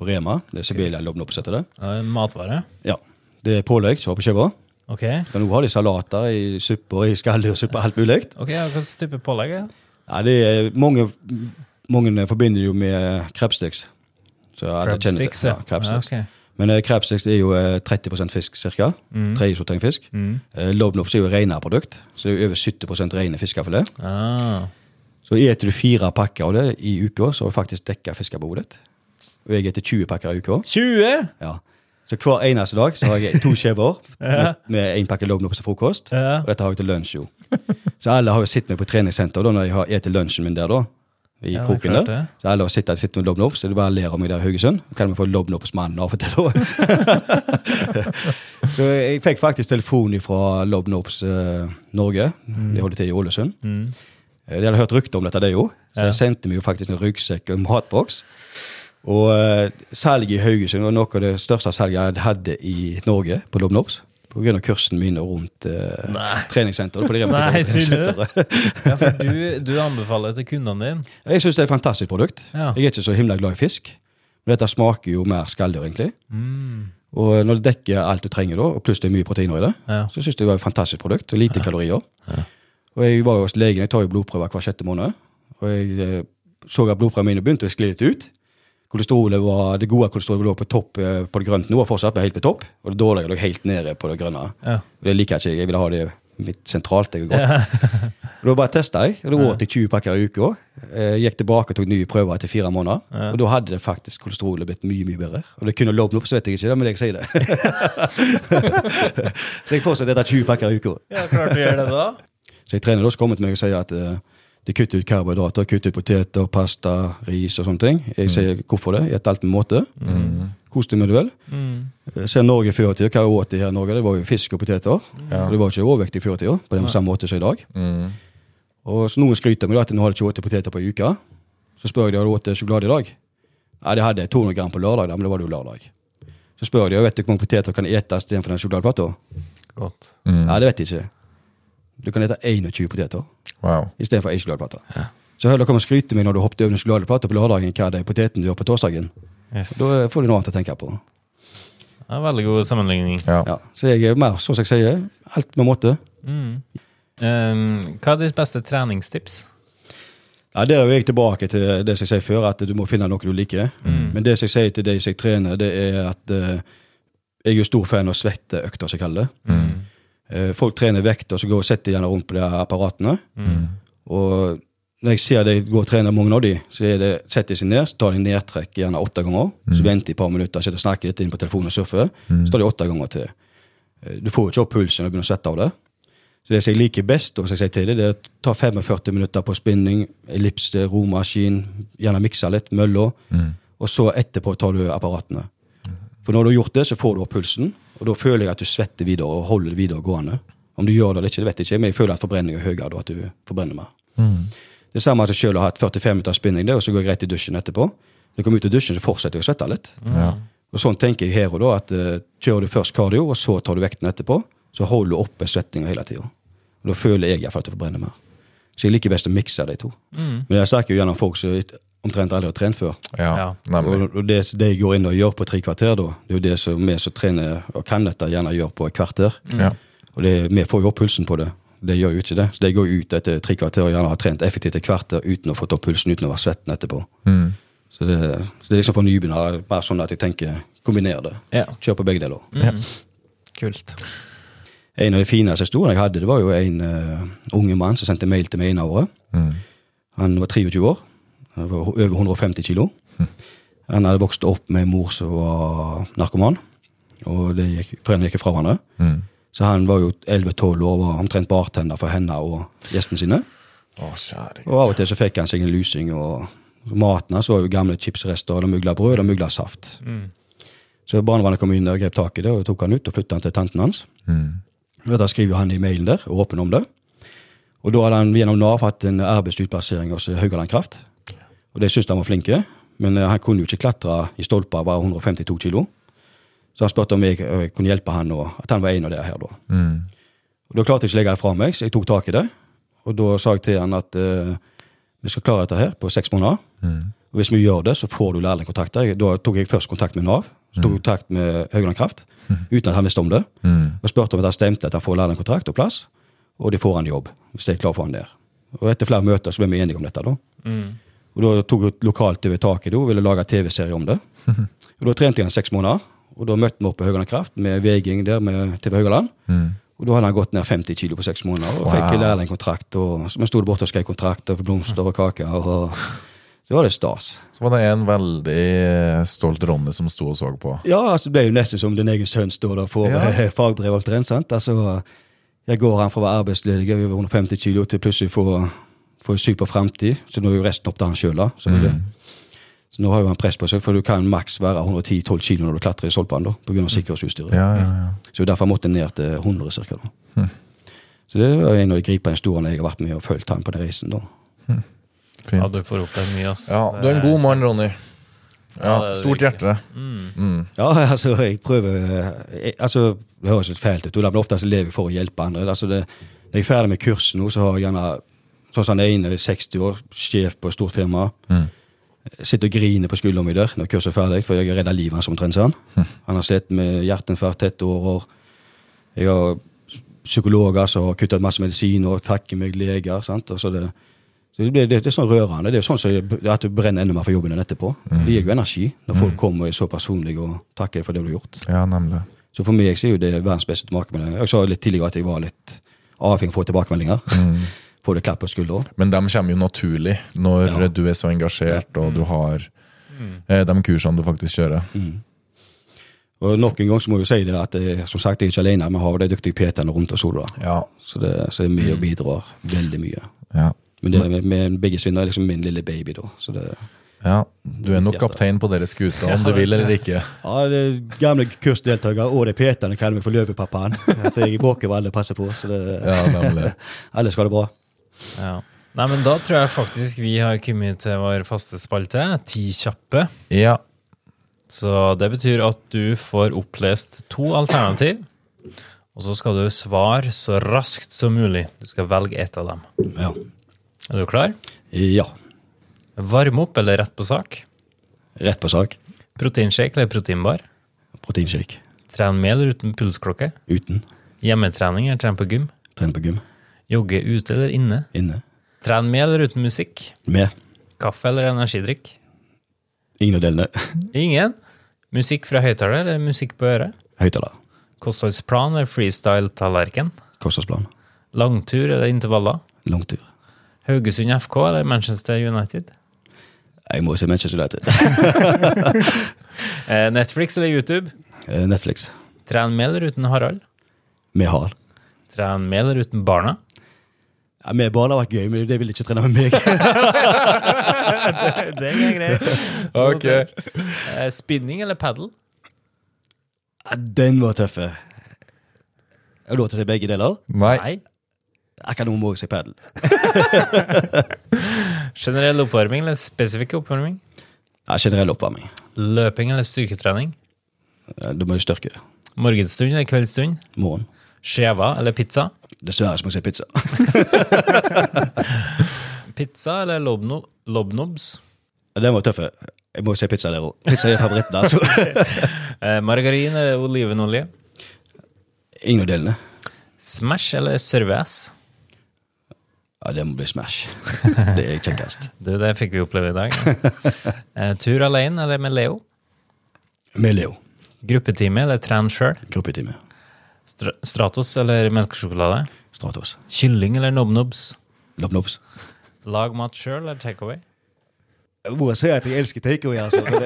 på Rema. Det er Sibelia Lobnobs heter det. Ja, en Matvare? Ja. Det er pålegg som var på skiva. Ok, Kan du ha det i salater, i supper, i skalldyrssuppe, alt mulig. Ok, ja, hva slags type pålegg er det? Ja, det er mange, mange forbinder jo med krepsticks. Så alle Crab kjenner til- sticks, ja. ja. crab sticks. Ja, okay. Men eh, crabsticks er jo eh, 30% fisk ca. Mm. Tredje sortering fisk. Mm. Eh, Lobnobs er jo renere produkt, så det er jo over 70 rene fiskefilet. Ah. Så eter du fire pakker av det i uka, så har du faktisk dekka fiskebehovet ditt. Og jeg eter 20 pakker i uka. 20! Ja. Så hver eneste dag så har jeg to skjever med, med en pakke Lobnobs til frokost. Ja. Og dette har jeg til lunsj, jo. Så alle har jo sittet meg på treningssenter da, når jeg har etter lunsjen min der, da. I Ja, kroken der. Så alle har sittet, sittet med Lobnobs, så de bare ler av meg der i Haugesund. Kan vi få Lobnobs-mannen av og til, da? så jeg fikk faktisk telefon fra Lobnops eh, Norge. De holder til i Ålesund. Mm. Eh, De hadde hørt rykter om dette, det jo. Så Ja. jeg sendte meg jo faktisk en ryggsekk og en matboks. Og uh, salget i Haugesund var noe av det største salget jeg hadde i Norge på. På grunn av kursen min rundt eh, treningssenteret. På det Nei, du? Ja, for du, du anbefaler til kundene dine. Jeg syns det er et fantastisk produkt. Ja. Jeg er ikke så himla glad i fisk, men dette smaker jo mer skalldyr, egentlig. Mm. Og når det dekker alt du trenger, da, og pluss det er mye proteiner i det, Ja. så syns jeg det var et fantastisk produkt. Lite kalorier. Og jeg var jo hos legen, jeg tar jo blodprøver hver sjette måned. Og jeg eh, så at blodprøvene mine begynte å skli litt ut. Kolesterolet var, Det gode kolesterolet lå på topp eh, på det grønne og fortsatt helt på topp. Og det dårlige lå helt nede på det grønne. Ja. Og det liker jeg ikke. Jeg ville ha det midt sentralt. Er godt. Og Da bare testa jeg. og Da åt jeg 20 pakker i uka. Eh, Gikk tilbake og tok nye prøver etter fire måneder. Ja. Og da hadde det faktisk kolesterolet blitt mye mye bedre. Og det kunne lovd opp, så vet jeg ikke, det, men jeg sier det. så jeg fortsetter etter 20 pakker i uka. ja, klart du gjør det da. Så jeg trener da så kommer til meg og sier at eh, de kutter ut karbohydrater, kutter ut poteter, pasta, ris og sånne ting. Jeg sier hvorfor det, i et alt med måte. Kos deg med det vel. Mm. Ser Norge før i tida. Hva åt her i Norge? Det var jo fisk og poteter. Ja. Og det var ikke overvektig før i tida, på den samme måte som i dag. Mm. Og så noen skryter med at nå hadde jeg ikke spist poteter på ei uke. Så spør jeg de har du spist sjokolade i dag. Nei, de hadde 200 gram på lørdag, men det var det jo lørdag. Så spør jeg de, vet du hvor mange poteter kan etes istedenfor den sjokoladeplata? Mm. Nei, det vet de ikke. Du kan ete 21 poteter Wow. istedenfor ei sjokoladeplate. Så heller kan man skryte meg når du hoppet over en sjokoladeplate på lørdagen, hva det er poteten du gjør på torsdagen. Yes. Da får du noe annet å tenke på. Ja, veldig god sammenligning. Ja. Ja, så jeg er mer, som jeg sier, alt med måte. Mm. Um, hva er ditt beste treningstips? Ja, Der er jo jeg tilbake til det som jeg sier før, at du må finne noe du liker. Mm. Men det som jeg sier til de som jeg trener, det er at uh, jeg er jo stor fan av svetteøkter, som jeg kaller det. Eh, folk trener vekt, og så går og setter gjerne rundt på de apparatene. apparatene. Og når jeg ser de går og trener mange av de, så er det, setter de seg ned, så tar de nedtrekk gjerne åtte ganger. Så venter de et par minutter, sitter og snakker litt inn på telefonen og surfer. Så tar de åtte ganger til. Eh, Du får jo ikke opp pulsen når du begynner å svette av det. Så det som jeg liker best, og som jeg sier til det, det er å ta 45 minutter på spinning, ellipse, romaskin, gjerne mikse litt, mølla, og så etterpå tar du apparatene. For når du har gjort det, så får du opp pulsen, og da føler jeg at du svetter videre og holder det videre gående. Om du gjør det eller ikke, det vet jeg ikke, men jeg føler at forbrenning er høyere da, at du forbrenner mer. Det samme at jeg selv har hatt 45 minutter spinning, det, og så går jeg rett i dusjen etterpå. Når jeg kommer ut av dusjen, så fortsetter jeg å svette litt. Ja. Og sånn tenker jeg her og da, at uh, kjører du først kardio, og så tar du vekten etterpå, så holder du oppe svettinga hele tida. Da føler jeg iallfall at du forbrenner mer. Så jeg liker best å mikse de to. Men jeg snakker jo gjennom folk som omtrent aldri har trent før. Ja, Ja. Og, og det, det jeg går inn og gjør på tre kvarter, da, det er jo det som vi som trener og kan dette, gjerne gjør på et kvarter. Ja. Og det, vi får jo opp pulsen på det. Det gjør jo ikke det. Så det går ut etter tre kvarter og gjerne har trent effektivt et kvarter uten å få opp pulsen, uten å være svetten etterpå. Mm. Så det, så det er liksom for nybegynnere bare sånn at jeg tenker kombiner det. Ja. Kjør på begge deler. Ja. Kult. En av de fineste historiene jeg hadde, det var jo en uh, unge mann som sendte mail til meg ene året. Mm. Han var 23 år. Over 150 kilo. Han hadde vokst opp med mor som var narkoman, og det gikk, foreldrene gikk fra hverandre. Mm. Så han var jo 11-12 år og var omtrent bartender for henne og gjestene sine. Å, Og av og til så fikk han seg en lusing, og maten hans var jo gamle chipsrester, og mugla brød og mugla saft. Mm. Så barnevernet kom inn og grep tak i det og tok han ut og flytta han til tanten hans. Mm. Og Dette skriver han i mailen der, og åpen om det. Og da hadde han gjennom Nav hatt en arbeidsutplassering hos Haugaland Kraft. Og det syntes han var flink men eh, han kunne jo ikke klatre i stolper, bare 152 kilo. Så han spurte om jeg, eh, kunne hjelpe han, og at han var en av dere her da. Mm. Og Da klarte jeg ikke å legge det fra meg, så jeg tok tak i det. Og da sa jeg til han at uh, vi skal klare dette her på seks måneder. Mm. Og hvis vi gjør det, så får du lærlingkontakter. Da tok jeg først kontakt med Nav, så tok jeg kontakt med Høgland Kraft, uten at han visste om det. Mm. Og spurte om det stemte at han får lærlingkontrakt og plass, og de får han jobb. hvis de er klar for han der. Og etter flere møter så ble vi enige om dette. da. Mm. Og Da tok jeg lokal-TV tak i det og ville lage TV-serie om det. Og Da trente jeg han seks måneder, og da møtte vi opp på Haugaland Kraft med veging der med TV Haugaland. Mm. Og da hadde han gått ned 50 kilo på seks måneder og Wow. fikk lærlingkontrakt. så Vi sto borte og skrev kontrakter for blomster og kaker. og Så var det stas. Så var det en veldig stolt Ronny som sto og så på. Ja, altså det ble jo nesten som din egen sønn står der og får Ja. eh, fagbrev. alt rent, sant? Altså, jeg går han fra å være arbeidsledig over 150 kilo til plutselig få, få super framtid. Så nå er jo resten opp til han sjøl, da. selvfølgelig. Så nå har jo han press på seg, for du kan maks være 110-12 kilo når du klatrer i stolpene, da, pga. sikkerhetsutstyret. Ja, ja, ja. Så derfor måtte jeg ned til 100 cirka, da. Så det var en av de gripende historiene jeg har vært med og fulgt han på den reisen. da. Ja, Fint. du får opp deg mye, ass. Ja, du er en god mann, Ronny. Ja, det er stort hjerte. Mm. Ja, altså, jeg prøver jeg, Altså, Det høres litt fælt ut, men ofte så lever jeg for å hjelpe andre. Altså, det, Når jeg er ferdig med kurset nå, så har jeg gjerne sånn som han ene, 60 år, sjef på et stort firma. Mm. Sitter og griner på skulderen min der når kurset er ferdig, for jeg har redda livet hans omtrent. sånn. Han har slitt med hjerteinfarkt tett år. Jeg har psykologer som har kutta ut masse medisiner og takker meg leger. sant? Og så det, så det, blir- det, det er sånn rørende. Det er sånn som at du brenner enda mer for jobben enn etterpå. Det gir jo energi når folk kommer og er så personlige og takker for det du har gjort. Ja, nemlig. Så for meg så er jo det verdens beste tilbakemelding. Jeg sa litt tidligere at jeg var litt avhengig av å få tilbakemeldinger. Få du klapp på skuldra. Men de kommer jo naturlig når Ja. du er så engasjert og du har eh, de kursene du faktisk kjører. Og nok en gang så må jeg jo si det at jeg, som sagt, jeg er ikke alene. Vi har de dyktige PT-ene rundt oss. Ja. Så det, så det er mye og bidrar veldig mye. ja. Men det med, med begge svinner er liksom min lille baby, da. Så det, Ja, du er nok kaptein på deres skuta, om du vil eller ikke. ja, det er gamle kursdeltakere og de PT-ene kaller meg for løvepappaen. At jeg våker hva alle passer på. Så det, Ja, nemlig. alle skal ha det bra. Ja. Nei, men da tror jeg faktisk vi har kommet til vår faste spalte, Ti kjappe. Ja. Så det betyr at du får opplest to alternativ, og så skal du svare så raskt som mulig. Du skal velge ett av dem. Ja. Er du klar? ja. Varme opp eller rett på sak? Rett på sak. Proteinshake eller proteinbar? Proteinshake. Tren med eller uten pulsklokke? Uten. Hjemmetrening eller tren på gym? Trene på gym. Jogge ute eller inne? Inne. Tren med eller uten musikk? Med. Kaffe eller energidrikk? Ingen av delene. Ingen. Musikk fra høyttaler eller musikk på øret? Høyttaler. Kostholdsplan eller freestyle-tallerken? Kostholdsplan. Langtur eller intervaller? Langtur. Haugesund FK eller Manchester United? Jeg må si Manchester United. Eh, Netflix eller YouTube? Eh, Netflix. Tren med eller uten Harald? Med Harald. Tren med eller uten barna? Ja, med barn har vært gøy, men det vil ikke trene med meg. Det er greit. Ok. Eh, spinning eller paddle? Ja, Den var tøff. Er har lov til å si begge deler. Nei. Jeg kan nå si padel. Generell oppvarming eller spesifikk oppvarming? Ja, generell oppvarming. Løping eller styrketrening? Ja, Da må jeg styrke. Morgenstund eller kveldsstund? Morgen. Skjeva eller pizza? Dessverre så må jeg si pizza. Pizza eller lobno lobnobs? Den var tøff. Jeg må si pizza der òg. Pizza er favoritten, altså. Eh, margarin eller olivenolje? Ingen av delene. Smash eller serve-ass? Ja, det må bli Smash. Det er kjekkest. Du, det fikk vi oppleve i dag. Eh, tur alene eller med Leo? Med Leo. Gruppetime eller tren sjøl? Gruppetime. Stra Stratos eller melkesjokolade? Stratos. Kylling eller nobnobs? Lopp-nobs. Lag mat sjøl eller takeaway? Jeg må si at jeg elsker takeaway, altså. Det,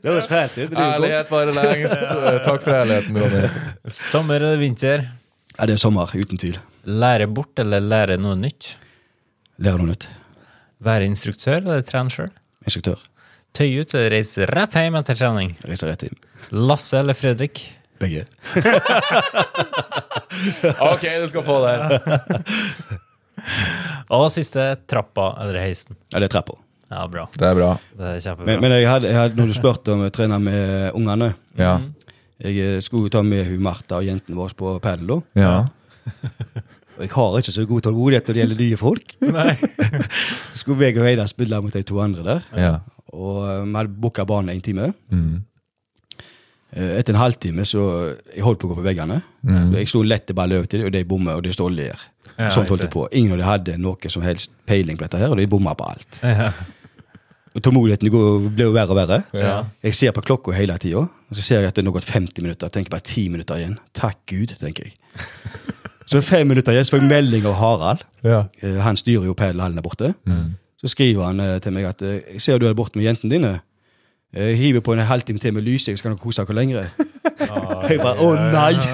det høres fælt ut. Ærlighet varer lengst. Takk for ærligheten, Ronny. Sommer eller vinter? Ja, det er sommer, uten tvil. Lære bort eller lære noe nytt? Lære noe nytt. Være instruktør eller trene sjøl? Instruktør. Tøy ut eller reise rett hjem etter trening? Reise rett inn. Lasse eller Fredrik? Begge. Ok, du skal få det. Og siste trappa eller heisen? Ja, det er trappa. Ja, bra. Det er bra. Det er kjempebra. Men, men jeg hadde, jeg hadde, når du spurte om jeg trener med ungene Ja. Jeg eh, skulle ta med hun Martha og jentene våre på padel. ja. Og jeg har ikke så god tålmodighet når det gjelder nye folk. Nei. Skulle jeg og Reidar spille mot de to andre der. ja. Og eh, vi hadde booka banen én time. Mm. Eh, Etter en halvtime så Jeg holdt på å gå på veggene. Så Jeg slo lett ball over til dem, og de bommer, og de står og ler. Ja, sånn holdt jeg på. Ingen av dem hadde noe som helst peiling på dette, her, og de bomma på alt. Ja. Og Tålmodigheten blir jo verre og verre. Ja. Jeg ser på klokka hele tida, og så ser jeg at det er nå gått 50 minutter. Jeg tenker bare 10 minutter igjen. Takk Gud, tenker jeg. Så fem minutter igjen, så får jeg melding av Harald. Ja. Eh, Han styrer jo padelhallen der borte. Så skriver han eh, til meg at jeg ser du er borte med jentene dine. Jeg hiver på en halvtime til med lysing, så kan dere kose dere lenger. jeg bare å nei!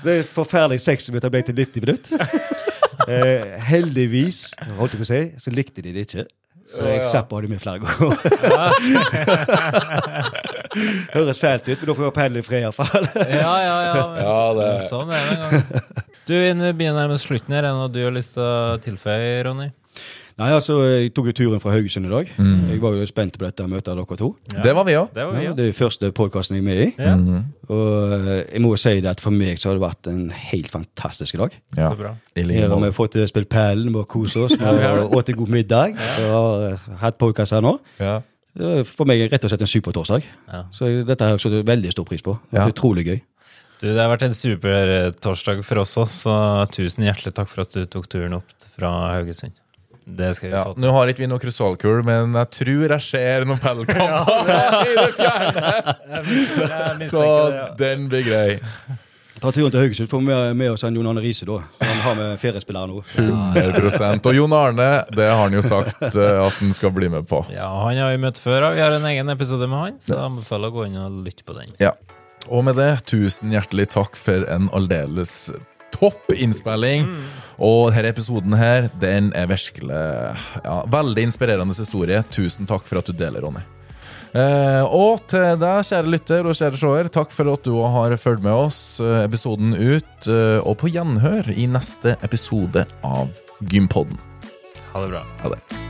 så det er forferdelig 60 minutter ble til 90 minutter. Eh, heldigvis, holdt jeg på å si, så likte de det ikke. Så jeg slapp å ha det med flere ganger. Høres fælt ut, men da får jeg padle i fred iallfall. Ja, ja, ja. Men, Ja, det- Sånn er det en gang. Du, vi begynner nærmest slutten her. Er det noe du har lyst til å tilføye, Ronny? Nei, altså, jeg tok jo turen fra Haugesund i dag. Jeg var jo spent på dette møtet av dere to. Ja. Det var vi òg. Det var vi, Ja, ja. det er første podkasten jeg er med i. ja. Og eh, jeg må jo si det at for meg så har det vært en helt fantastisk dag. Ja. Så bra. I like Her har vi fått eh, spilt Perlen bare kose oss vi har spist god middag. Og har eh, hatt podkast her nå. Ja. Det er For meg rett og slett en supertorsdag. Ja. Så dette har jeg satt veldig stor pris på. Det Ja. er utrolig gøy. Du, det har vært en super eh, torsdag for oss også, så tusen hjertelig takk for at du tok turen opp fra Haugesund. Det skal vi Ja, få til. Nå har ikke vi noe krystallkul, men jeg tror jeg ser noen pellkamper i det fjerne. Så den blir grei. Ta turen til Haugesund, får vi med, med oss en Jon Arne Riise, da. Han har med feriespillere nå. 100 Og Jon Arne, det har han jo sagt eh, at han skal bli med på. Ja, Han har vi møtt før, og vi har en egen episode med han, så jeg anbefaler å gå inn og lytte på den. Ja. Og med det, tusen hjertelig takk for en aldeles topp innspilling. Og denne episoden her, den er virkelig ja, veldig inspirerende historie. Tusen takk for at du deler, Ronny. Eh, og til deg, kjære lytter og kjære seer, takk for at du har fulgt med oss eh, episoden ut. eh, og på gjenhør i neste episode av Gympodden. Ha det bra. Ha det.